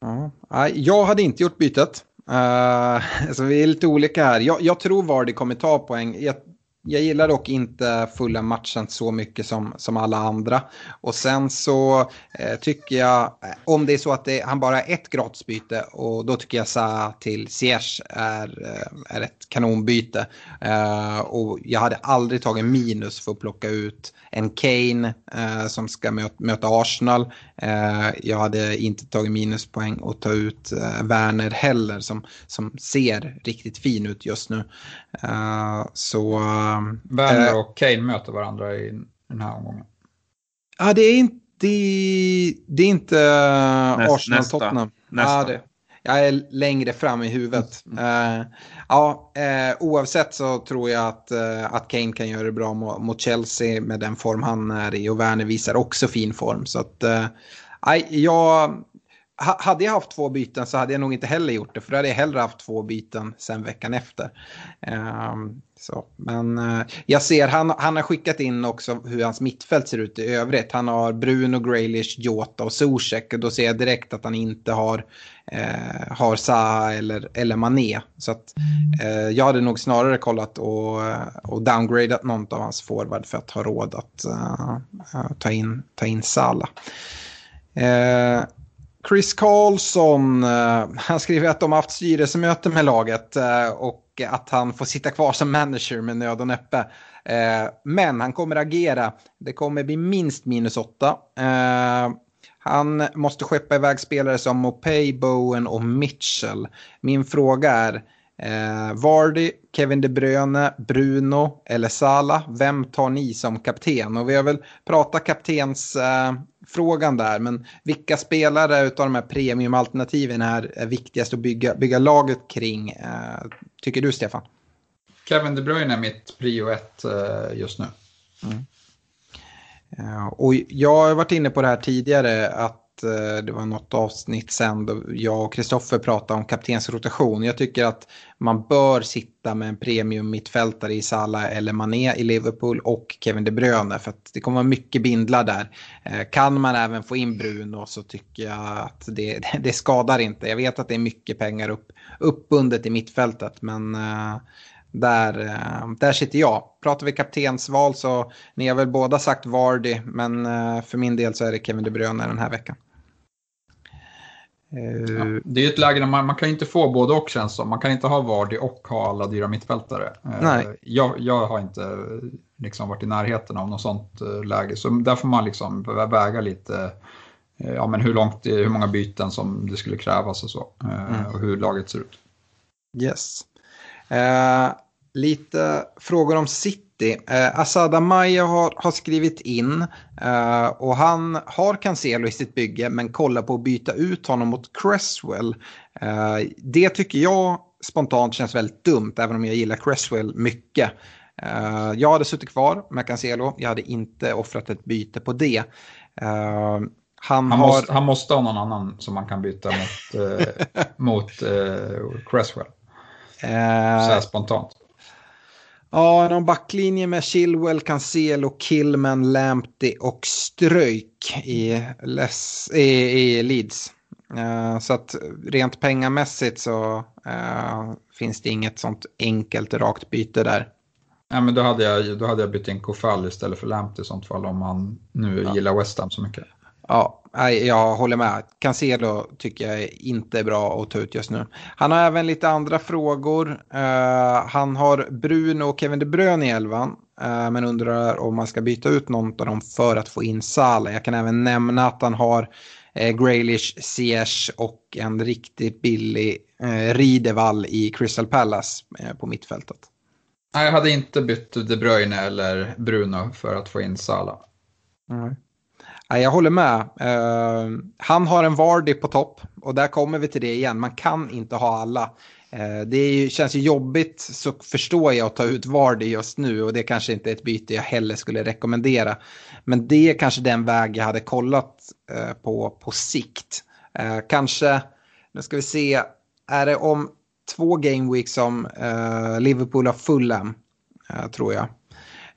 Ja. Jag hade inte gjort bytet. Uh, så vi är lite olika här. Jag, jag tror Vardy kommer ta poäng. Jag, jag gillar dock inte fulla matchen så mycket som, som alla andra. Och sen så eh, tycker jag, eh, om det är så att det, han bara har ett gratisbyte och då tycker jag Sa till Ziyech är, eh, är ett kanonbyte. Eh, och jag hade aldrig tagit minus för att plocka ut en Kane eh, som ska möta, möta Arsenal. Eh, jag hade inte tagit minuspoäng och ta ut eh, Werner heller som, som ser riktigt fin ut just nu. Eh, så... Eh, eh, Werner eh, och Kane möter varandra i den här omgången. Ja, det är inte, det är inte Näst- Arsenal-Tottenham. nästa. Ja, det, jag är längre fram i huvudet. Eh, ja, eh, oavsett så tror jag att, eh, att Kane kan göra det bra mot, mot Chelsea med den form han är i och Werner visar också fin form. Så att, eh, nej, jag, ha, hade jag haft två byten så hade jag nog inte heller gjort det för då hade jag hellre haft två byten sen veckan efter. Så, men eh, jag ser, han, han har skickat in också hur hans mittfält ser ut i övrigt. Han har Bruno, Graylish, Jota och Zuzek. Och Då ser jag direkt att han inte har, eh, har Zaha eller, eller Mané. Så att, eh, jag hade nog snarare kollat och, eh, och downgradat någon av hans forward för att ha råd att uh, ta, in, ta in Sala. Eh, Chris Carlson, eh, han skriver att de har haft styrelsemöte med laget eh, och att han får sitta kvar som manager med nöd och näppe. Eh, men han kommer agera. Det kommer bli minst minus åtta. Han måste skeppa iväg spelare som Mopay, Bowen och Mitchell. Min fråga är eh, Vardy, Kevin De Bruyne, Bruno eller Sala. Vem tar ni som kapten? Och vi har väl pratat kaptens eh, där, men vilka spelare av de här premiumalternativen är är viktigast att bygga, bygga laget kring? Eh, tycker du Stefan? Kevin De Bruyne är mitt prio ett eh, just nu. Eh, Och jag har varit inne på det här tidigare att Eh, det var något avsnitt sen då jag och Kristoffer pratade om kaptensrotation. Jag tycker att man bör sitta med en premium mittfältare i Salah eller Mané i Liverpool och Kevin De Bruyne för att det kommer vara mycket bindlar där. Eh, Kan man även få in Bruno så tycker jag att det, det skadar inte. Jag vet att det är mycket pengar upp, uppbundet i mittfältet men eh, där, eh, där sitter jag. Pratar vi kaptensval så ni har väl båda sagt Vardy men eh, för min del så är det Kevin De Bruyne den här veckan. Eh, Ja. Det är ett läge där man, man kan inte få både och känns som. Man kan inte ha Vardy och ha alla dyra mittfältare. Eh, Nej. Jag, jag har inte liksom varit i närheten av något sånt eh, läge. Så där får man liksom väga lite ja, men hur, långt, hur många byten som det skulle krävas och så. Mm. Och hur laget ser ut. Yes. Eh, lite frågor om City. Eh, Asada Maya har, har skrivit in eh, och han har Cancelo i sitt bygge men kollar på att byta ut honom mot Cresswell. Eh, det tycker jag spontant känns väldigt dumt även om jag gillar Cresswell mycket. Eh, jag hade suttit kvar med Cancelo, jag hade inte offrat ett byte på det. Uh, han, han, har... måste, han måste ha någon annan som man kan byta mot, uh, mot uh, Cresswell. Så här spontant. Ja, någon backlinje med Chilwell, Cancelo, Killman, Lamptey och Ströjk i, Les, i, i Leeds. så att rent pengamässigt så finns det inget sånt enkelt rakt byte där. Ja, men då, hade jag, då hade jag bytt in Kofall istället för Lamptey i sånt fall om man nu ja. gillar West Ham så mycket. Ja, jag håller med. Cancelo tycker jag inte är bra att ta ut just nu. Han har även lite andra frågor. Uh, han har Bruno och Kevin De Bruyne i elvan. Uh, men undrar om man ska byta ut någon av dem för att få in Salah. Jag kan även nämna att han har uh, Graylish, Ziyech och en riktigt billig Ridevall i Crystal Palace på mittfältet. Nej, jag hade inte bytt De Bruyne eller Bruno för att få in Salah. Mm. Jag håller med. Eh, han har en Vardy på topp och där kommer vi till det igen. Man kan inte ha alla. Eh, det ju, känns ju jobbigt så förstår jag att ta ut Vardy just nu och det kanske inte är ett byte jag heller skulle rekommendera. Men det är kanske den väg jag hade kollat eh, på på sikt. kanske, nu ska vi se, är det om två game weeks som Liverpool har Fulham, tror jag.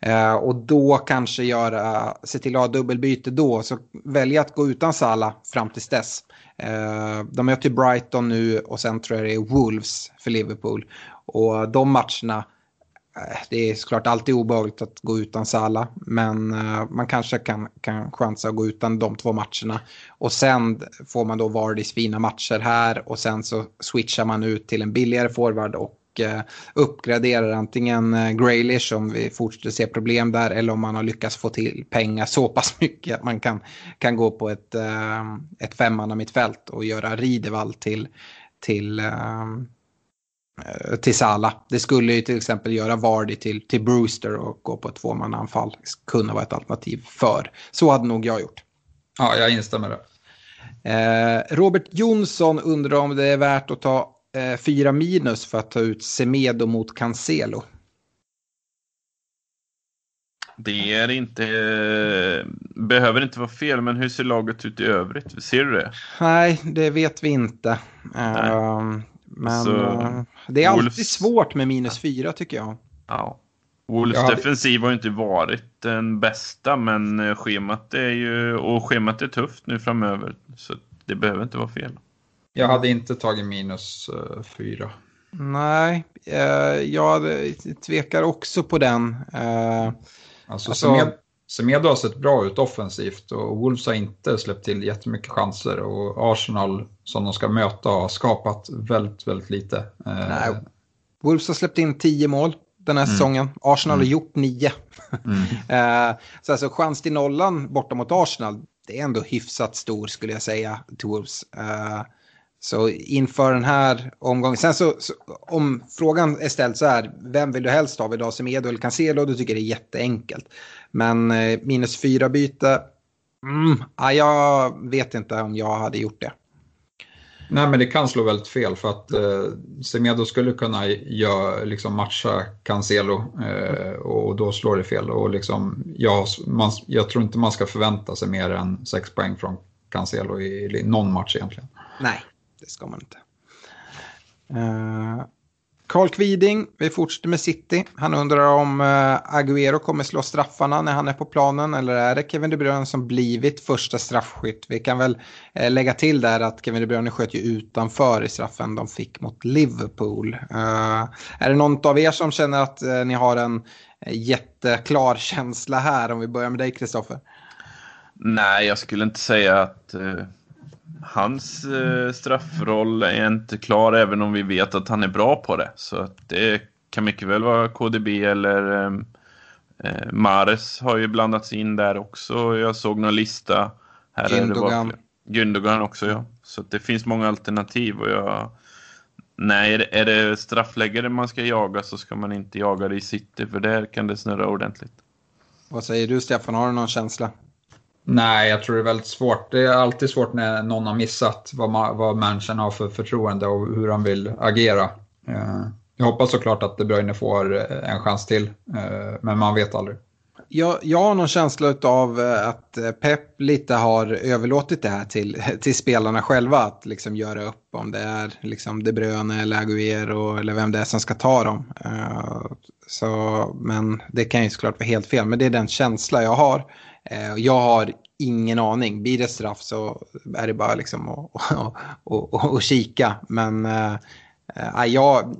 Eh, och då kanske göra, se till att ha dubbelbyte då, så välja att gå utan Sala fram tills dess. Eh, de möter Brighton nu och sen tror jag det är Wolves för Liverpool. Och de matcherna Eh, det är såklart alltid obehagligt att gå utan Sala, men eh, man kanske kan, kan chansa att gå utan de två matcherna. Och sen får man då Vardys fina matcher här och sen så switchar man ut till en billigare forward och uh, uppgraderar antingen uh, Graylish om vi fortsätter se problem där eller om man har lyckats få till pengar så pass mycket att man kan, kan gå på ett, uh, ett femmanna mittfält och göra Ridevall till, till Eh, till Sala. Det skulle ju till exempel göra Vardy till, till Brewster och gå på ett tvåmannaanfall. Kunna vara ett alternativ för. Så hade nog jag gjort. Ja, jag instämmer. Eh, Robert Jonsson undrar om det är värt att ta eh, fyra minus för att ta ut Semedo mot Cancelo. Det är inte, behöver inte vara fel, men hur ser laget ut i övrigt? Ser du det? Nej, det vet vi inte. Uh, men så, eh, det är alltid svårt med minus fyra tycker jag. Ja. Wolves ja, defensiv har ju inte varit den bästa, men eh, schemat är ju, och schemat är tufft nu framöver. Så det behöver inte vara fel. Jag hade inte tagit minus uh, fyra. Nej, uh, jag tvekar också på den. Uh, alltså, alltså med, Semedo har sett bra ut offensivt och Wolves har inte släppt till jättemycket chanser och Arsenal som de ska möta har skapat väldigt, väldigt lite. Nej. Wolves har släppt in tio mål den här mm. säsongen. Arsenal mm. har gjort nio. Mm. Så alltså chans till nollan borta mot Arsenal, det är ändå hyfsat stor skulle jag säga till Wolves. Uh, så inför den här omgången, sen så, så, om frågan är ställd så här, vem vill du helst ha idag, Semedo eller Cancelo, då tycker det är jätteenkelt. Men eh, minus fyra byte, mm, jag vet inte om jag hade gjort det. Nej men det kan slå väldigt fel för att eh, Semedo skulle kunna gör, liksom matcha Cancelo eh, och då slår det fel. Och liksom, jag, man, jag tror inte man ska förvänta sig mer än sex poäng från Cancelo i, i någon match egentligen. Nej, det ska man inte. Uh, Carl Kviding, vi fortsätter med City. Han undrar om eh, uh, Agüero kommer slå straffarna när han är på planen eller är det Kevin De Bruyne som blivit första straffskytt? Vi kan väl uh, lägga till där att Kevin De Bruyne sköt ju utanför i straffen de fick mot Liverpool. Uh, är det någon av er som känner att ni har en jätteklar känsla här? Om vi börjar med dig Kristoffer. Nej, jag skulle inte säga att hans eh, straffroll är inte klar även om vi vet att han är bra på det. Så det kan mycket väl vara KDB eller ehm, eh, Mares har ju blandats in där också. Jag såg någon lista. Här Gündogan. Gündogan också ja. Så det finns många alternativ och jag Nej, är det, är det straffläggare man ska jaga så ska man inte jaga det i city för där kan det snurra ordentligt. Vad säger du Stefan, har du någon känsla? Nej, jag tror det är väldigt svårt. Det är alltid svårt när någon har missat vad, man, vad människan har för förtroende och hur han vill agera. Eh, jag hoppas såklart att De Bruyne får eh, en chans till, eh, men man vet aldrig. Jag, jag har någon känsla av att Pep lite har överlåtit det här till, till spelarna själva att liksom göra upp om det är liksom De Bruyne eller Agüero eller vem det är som ska ta dem. Så, men det kan ju såklart vara helt fel, men det är den känsla jag har. Eh, jag har ingen aning. Blir det straff så är det bara liksom att och, och, och, kika. Men äh, jag,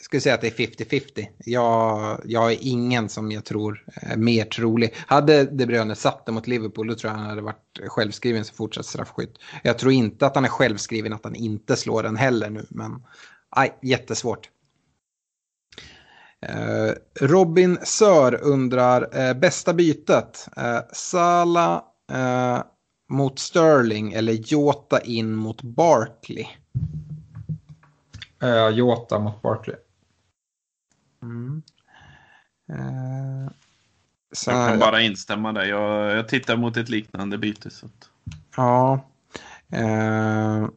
skulle säga att det är 50-50. Jag, jag är ingen som jag tror är mer trolig. Hade De Bruyne satt det mot Liverpool då tror jag han hade varit självskriven som fortsatt straffskytt. Jag tror inte att han är självskriven att han inte slår den heller nu, men aj, jättesvårt. Eh, Robin Sör undrar, eh, bästa bytet? Eh, Sala eh, mot Sterling eller Jota in mot Barkley? Eh, Jota mot Barkley. Mm. Uh, så, jag kan bara instämma där. Jag, jag tittar mot ett liknande byte. Så att... Ja. Uh,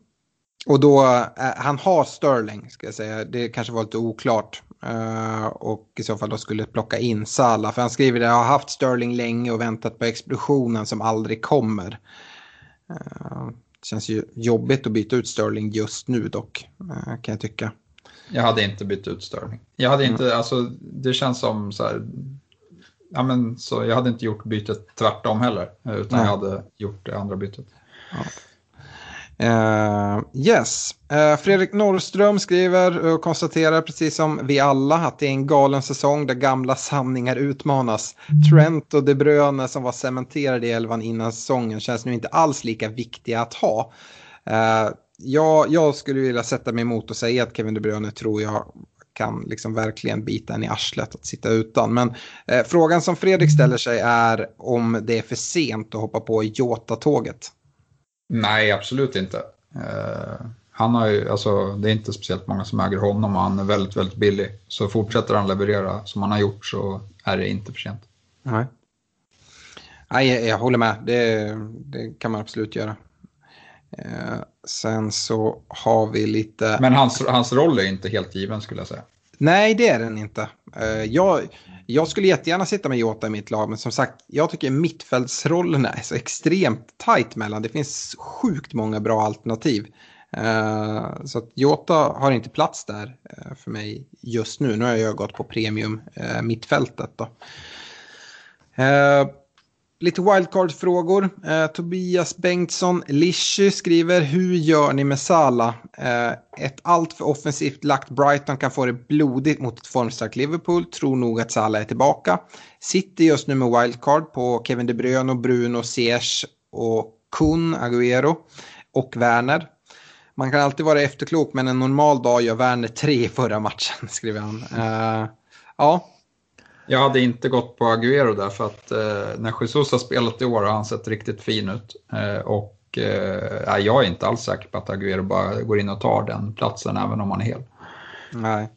och då, han har Sterling, ska jag säga. Det kanske var lite oklart. Uh, och i så fall då skulle plocka in Sala. För han skriver det, jag har haft Sterling länge och väntat på explosionen som aldrig kommer. det känns ju jobbigt att byta ut Sterling just nu dock, kan jag tycka. Jag hade inte bytt ut Sterling. Jag hade inte, mm. alltså det känns som så här, ja men så jag hade inte gjort bytet tvärtom heller, utan mm. jag hade gjort det andra bytet. Ja. Uh, yes, uh, Fredrik Norrström skriver och konstaterar precis som vi alla att det är en galen säsong där gamla sanningar utmanas. Trent och De Bruyne som var cementerade i elvan innan säsongen känns nu inte alls lika viktiga att ha. Uh, jag, jag skulle vilja sätta mig emot och säga att Kevin De Bruyne tror jag kan liksom verkligen bita en i arslet att sitta utan. Men frågan som Fredrik ställer sig är om det är för sent att hoppa på Jota-tåget. Nej, absolut inte. Eh, han har ju, alltså, det är inte speciellt många som äger honom och han är väldigt, väldigt billig. Så fortsätter han leverera som han har gjort så är det inte för sent. Nej, Nej jag, jag håller med. Det, det kan man absolut göra. Eh, sen så har vi lite... Men hans, hans roll är inte helt given skulle jag säga. Nej, det är den inte. Eh, jag, jag skulle jättegärna sitta med Jota i mitt lag, men som sagt, jag tycker mittfältsrollen är så extremt tajt mellan. Det finns sjukt många bra alternativ. Eh, så att Jota har inte plats där eh, för mig just nu. Nu har jag gått på premium mittfältet. Då lite wildcard-frågor. Eh, Tobias Bengtsson Lishy skriver hur gör ni med Sala? Eh, ett alltför offensivt lagt Brighton kan få det blodigt mot ett formstarkt Liverpool. Tror nog att Sala är tillbaka. Sitter just nu med wildcard på Kevin De Bruyne och Bruno, Ziyech och Kun, Agüero och Werner. Man kan alltid vara efterklok men en normal dag gör Werner tre i förra matchen, skriver han. Eh, ja, jag hade inte gått på Agüero där för att eh, när Jesus har spelat i år har han sett riktigt fin ut. Eh, och eh, jag är inte alls säker på att Agüero bara går in och tar den platsen även om han är hel. Nej.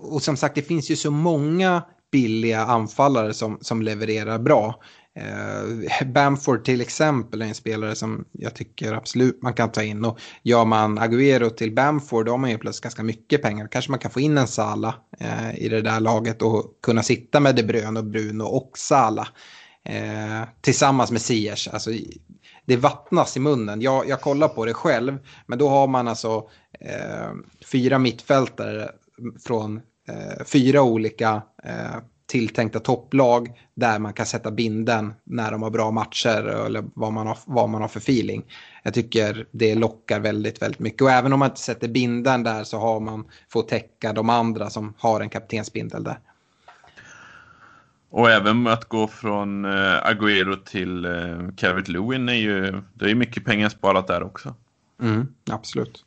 Och som sagt, det finns ju så många billiga anfallare som, som levererar bra. Eh, Bamford till exempel är en spelare som jag tycker absolut man kan ta in. Och gör man Agüero till Bamford då har man ju plötsligt ganska mycket pengar. Kanske man kan få in en Sala eh, i det där laget och kunna sitta med De Bruyne och Bruno och Sala. Eh, tillsammans med Ziyech. Alltså, det vattnas i munnen. Jag, jag kollar på det själv. Men då har man alltså eh, fyra mittfältare från eh, fyra olika eh, tilltänkta topplag där man kan sätta binden när de har bra matcher eller vad man har, vad man har för feeling. Jag tycker det lockar väldigt, väldigt mycket. Och även om man inte sätter binden där så har man fått täcka de andra som har en kaptensbindel där. Och även att gå från äh, Agüero till äh, Calvert Lewin är ju, det är mycket pengar sparat där också. Mm, absolut.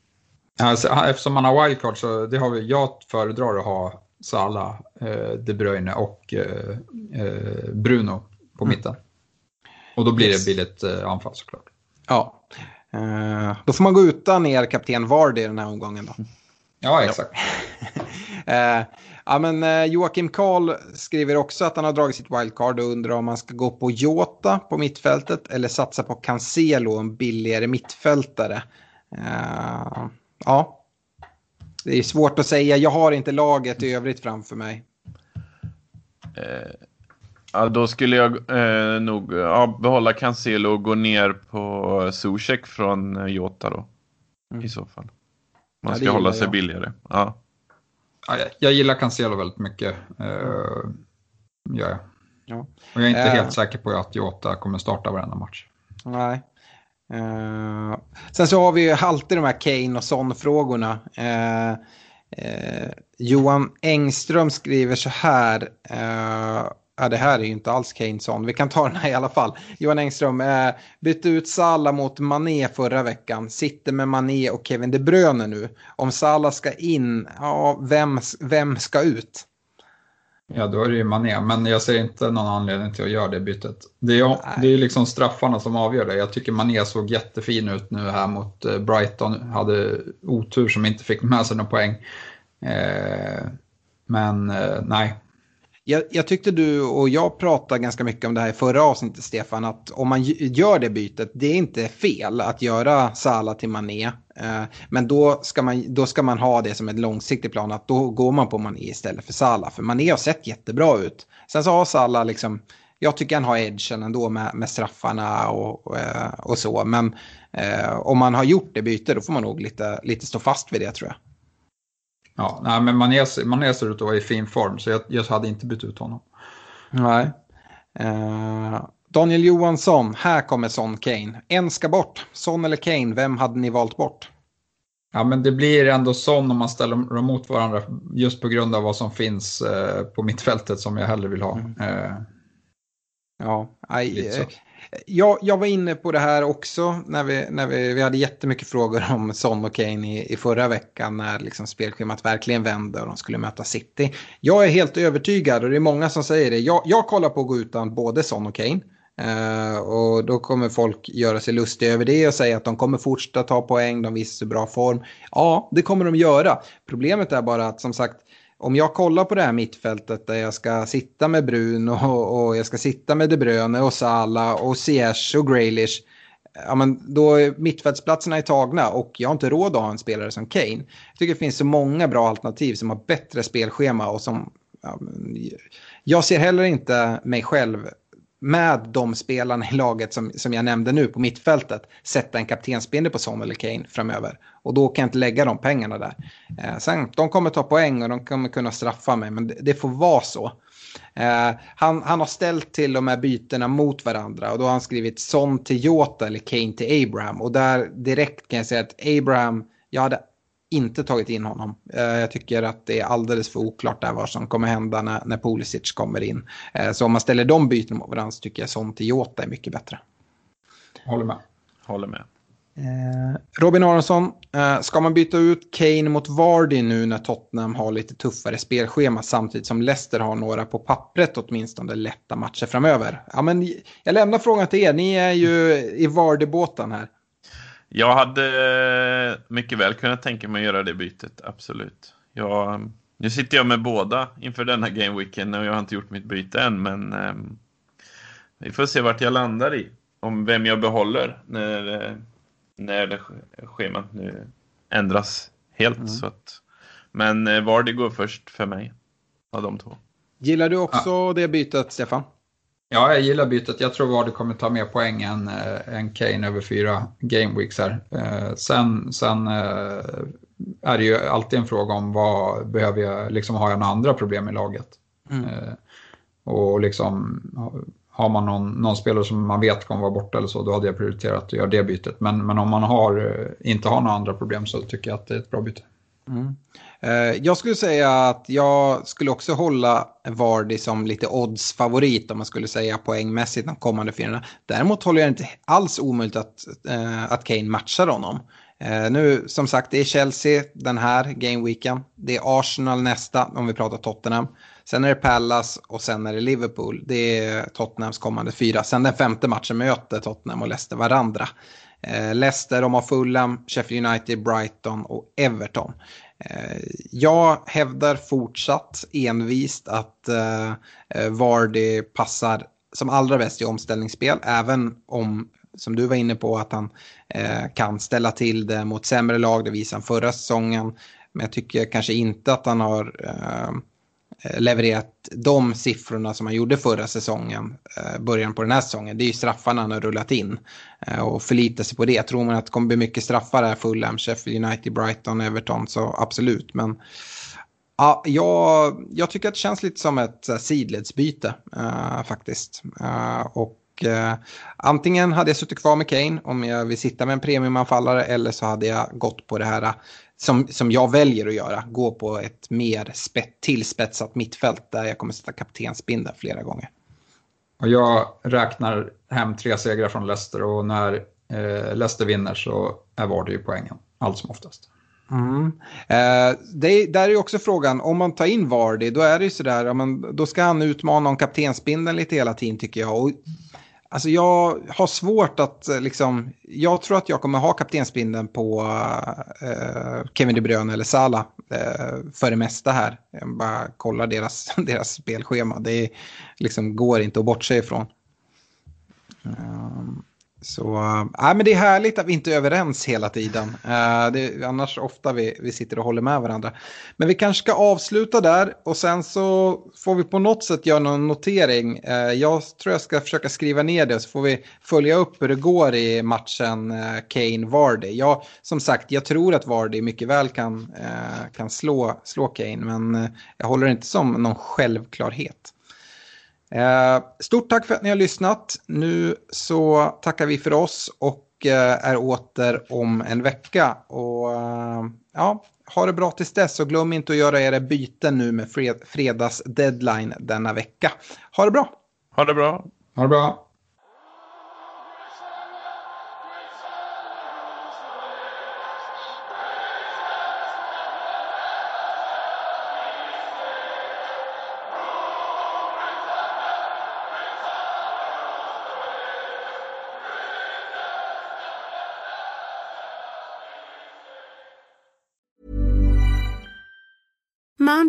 Alltså, eftersom man har wildcard så det har vi, jag föredrar att ha Salah, eh, De Bruyne och eh, eh, Bruno på mm. mitten. Och då blir yes. det billigt anfall såklart. Ja, då får man gå utan er kapten Vardy den här omgången då. Ja, exakt. eh, ja, men, Joakim Karl skriver också att han har dragit sitt wildcard och undrar om man ska gå på Jota på mittfältet eller satsa på Cancelo, en billigare mittfältare. Ja, det är svårt att säga. Jag har inte laget i övrigt framför mig. Eh, ja, då skulle jag eh, nog ja, behålla Cancelo och gå ner på Zuzek från eh, Jota då. Mm. I så fall. Man ja, ska hålla sig jag. billigare. Ja. ja jag, gillar Cancelo väldigt mycket. Gör jag. Ja. Och jag är inte uh, helt säker på att Jota kommer starta varenda match. Nej. Uh, sen så har vi ju alltid de här Kane och Son-frågorna. Uh, uh, Johan Engström skriver så här. Ja, det här är ju inte alls Keyneson. Vi kan ta den här i alla fall. Johan Engström eh, bytte ut Sala mot Mané förra veckan. Sitter med Mané och Kevin De Bruyne nu. Om Sala ska in, ja, vem, vem ska ut? Ja, då är det ju Mané, men jag ser inte någon anledning till att göra det bytet. Det är, det är liksom straffarna som avgör det. Jag tycker Mané såg jättefin ut nu här mot eh, Brighton. Hade otur som inte fick med sig några poäng. Eh, men eh, nej, jag, jag, tyckte du och jag pratade ganska mycket om det här i förra avsnittet, Stefan, att om man gör det bytet, det är inte fel att göra Sala till Mané. Eh, men då ska, man, då ska man ha det som ett långsiktigt plan, att då går man på Mané istället för Sala. För Mané har sett jättebra ut. Sen så har Sala liksom, jag tycker han har edgen ändå med, med straffarna och, och, och så. Men eh, om man har gjort det bytet, då får man nog lite, lite stå fast vid det tror jag. Ja, nej, men Mané, Mané ser ut att vara i fin form så jag, jag hade inte bytt ut honom. Nej. Uh, Daniel Johansson, här kommer Son Kane. En ska bort. Son eller Kane, vem hade ni valt bort? Ja, men det blir ändå Son om man ställer dem mot varandra just på grund av vad som finns uh, på mittfältet som jag hellre vill ha. Uh, ja, aj, jag, jag var inne på det här också när vi, när vi, vi hade jättemycket frågor om Son och Kane i, i förra veckan när liksom spelschemat verkligen vände och de skulle möta City. Jag är helt övertygad och det är många som säger det. Jag, jag kollar på att gå utan både Son och Kane. Uh, och då kommer folk göra sig lustiga över det och säga att de kommer fortsätta ta poäng, de visar så bra form. Ja, det kommer de göra. Problemet är bara att som sagt om jag kollar på det här mittfältet där jag ska sitta med Bruno och, och jag ska sitta med De Bruyne och Sala och Ziyech och Graylish. Ja, men då är mittfältsplatserna är tagna och jag har inte råd att ha en spelare som Kane. Jag tycker det finns så många bra alternativ som har bättre spelschema och som... Ja, jag ser heller inte mig själv med de spelarna i laget som, som jag nämnde nu på mittfältet sätta en kaptensbindel på Son eller Kane framöver. Och då kan jag inte lägga de pengarna där. Eh, sen, de kommer ta poäng och de kommer kunna straffa mig, men det, det får vara så. Eh, han, han har ställt till de här bytena mot varandra och då har han skrivit Son till Jota eller Kane till Abraham. Och där direkt kan jag säga att Abraham, jag hade inte tagit in honom. Eh, jag tycker att det är alldeles för oklart där vad som kommer hända när, när Pulisic kommer in. Eh, så om man ställer de bytena mot varandra så tycker jag Son till Jota är mycket bättre. Håller med. Håller med. Eh, Robin Aronsson, ska man byta ut Kane mot Vardy nu när Tottenham har lite tuffare spelschema samtidigt som Leicester har några på pappret åtminstone lätta matcher framöver? Ja, men jag lämnar frågan till er, ni är ju i Vardy-båten här. Jag hade mycket väl kunnat tänka mig att göra det bytet, absolut. Jag, nu sitter jag med båda inför denna gameweekend och jag har inte gjort mitt byte än, men eh, vi får se vart jag landar i. Om vem jag behåller när, när det schemat nu ändras helt. Mm. Så att, men eh, Vardy går först för mig av de två. Gillar du också ja. det bytet, Stefan? Ja, jag gillar bytet. Jag tror Vardy kommer ta mer poäng än, äh, än Kane över fyra gameweeks här. Äh, sen sen äh, är det ju alltid en fråga om vad behöver jag, liksom har jag några andra problem i laget? Mm. och liksom har man någon, någon, spelare som man vet kommer vara borta eller så, då hade jag prioriterat att göra det bytet. Men, men om man har, inte har några andra problem så tycker jag att det är ett bra byte. Mm. Eh, jag skulle säga att jag skulle också hålla Vardy som lite odds-favorit om man skulle säga poängmässigt de kommande fyra. Däremot håller jag inte alls omöjligt att, eh, att Kane matchar honom. Eh, nu som sagt det är Chelsea den här gameweeken. Det är Arsenal nästa om vi pratar Tottenham. Sen är det Palace och sen är det Liverpool. Det är Tottenhams kommande fyra. Sen den femte matchen möter Tottenham och Leicester varandra. Leicester de har Fulham, Sheffield United, Brighton och Everton. Eh, jag hävdar fortsatt envist att eh, eh, Vardy passar som allra bäst i omställningsspel, även om som du var inne på, att han eh, kan ställa till det mot sämre lag. Det visade han förra säsongen. Men jag tycker kanske inte att han har eh, Eh, levererat de siffrorna som han gjorde förra säsongen, eh, början på den här säsongen. Det är ju straffarna han har rullat in eh, och förlita sig på det. Tror man att det kommer bli mycket straffar här, Fulham, Sheffield United, Brighton, Everton, så absolut. Men ja, jag, jag tycker att det känns lite som ett sidledsbyte uh, faktiskt. Uh, och uh, antingen hade jag suttit kvar med Kane om jag vill sitta med en premiumanfallare eller så hade jag gått på det här som, som jag väljer att göra. Gå på ett mer spett, tillspetsat mittfält där jag kommer sätta kaptensbindeln flera gånger. Och jag räknar hem tre segrar från Leicester och när eh, Leicester vinner så är Vardy ju poängen allt som oftast. Mm. Eh, det, där är ju också frågan, om man tar in Vardy, då är det ju sådär, ja, men, då ska han utmana om kaptensbindeln lite hela tiden tycker jag. Och Alltså jag har svårt att eh, liksom, jag tror att jag kommer ha kaptensbindeln på eh, Kevin De Bruyne eller Salah eh, för det mesta här. Jag bara kollar deras, deras spelschema, det liksom går inte att bortse ifrån. Um, så äh, men det är härligt att vi inte är överens hela tiden. Äh, det är annars ofta vi, vi sitter och håller med varandra. Men vi kanske ska avsluta där och sen så får vi på något sätt göra någon notering. Äh, jag tror jag ska försöka skriva ner det så får vi följa upp hur det går i matchen äh, Kane-Vardy. Jag, som sagt, jag tror att Vardy mycket väl kan, äh, kan slå, slå Kane men äh, jag håller det inte som någon självklarhet. Eh, stort tack för att ni har lyssnat. Nu så tackar vi för oss och eh, är åter om en vecka. Och eh, ja, ha det bra tills dess och glöm inte att göra era byten nu med fredags deadline denna vecka. Ha det bra! Ha det bra! Ha det bra!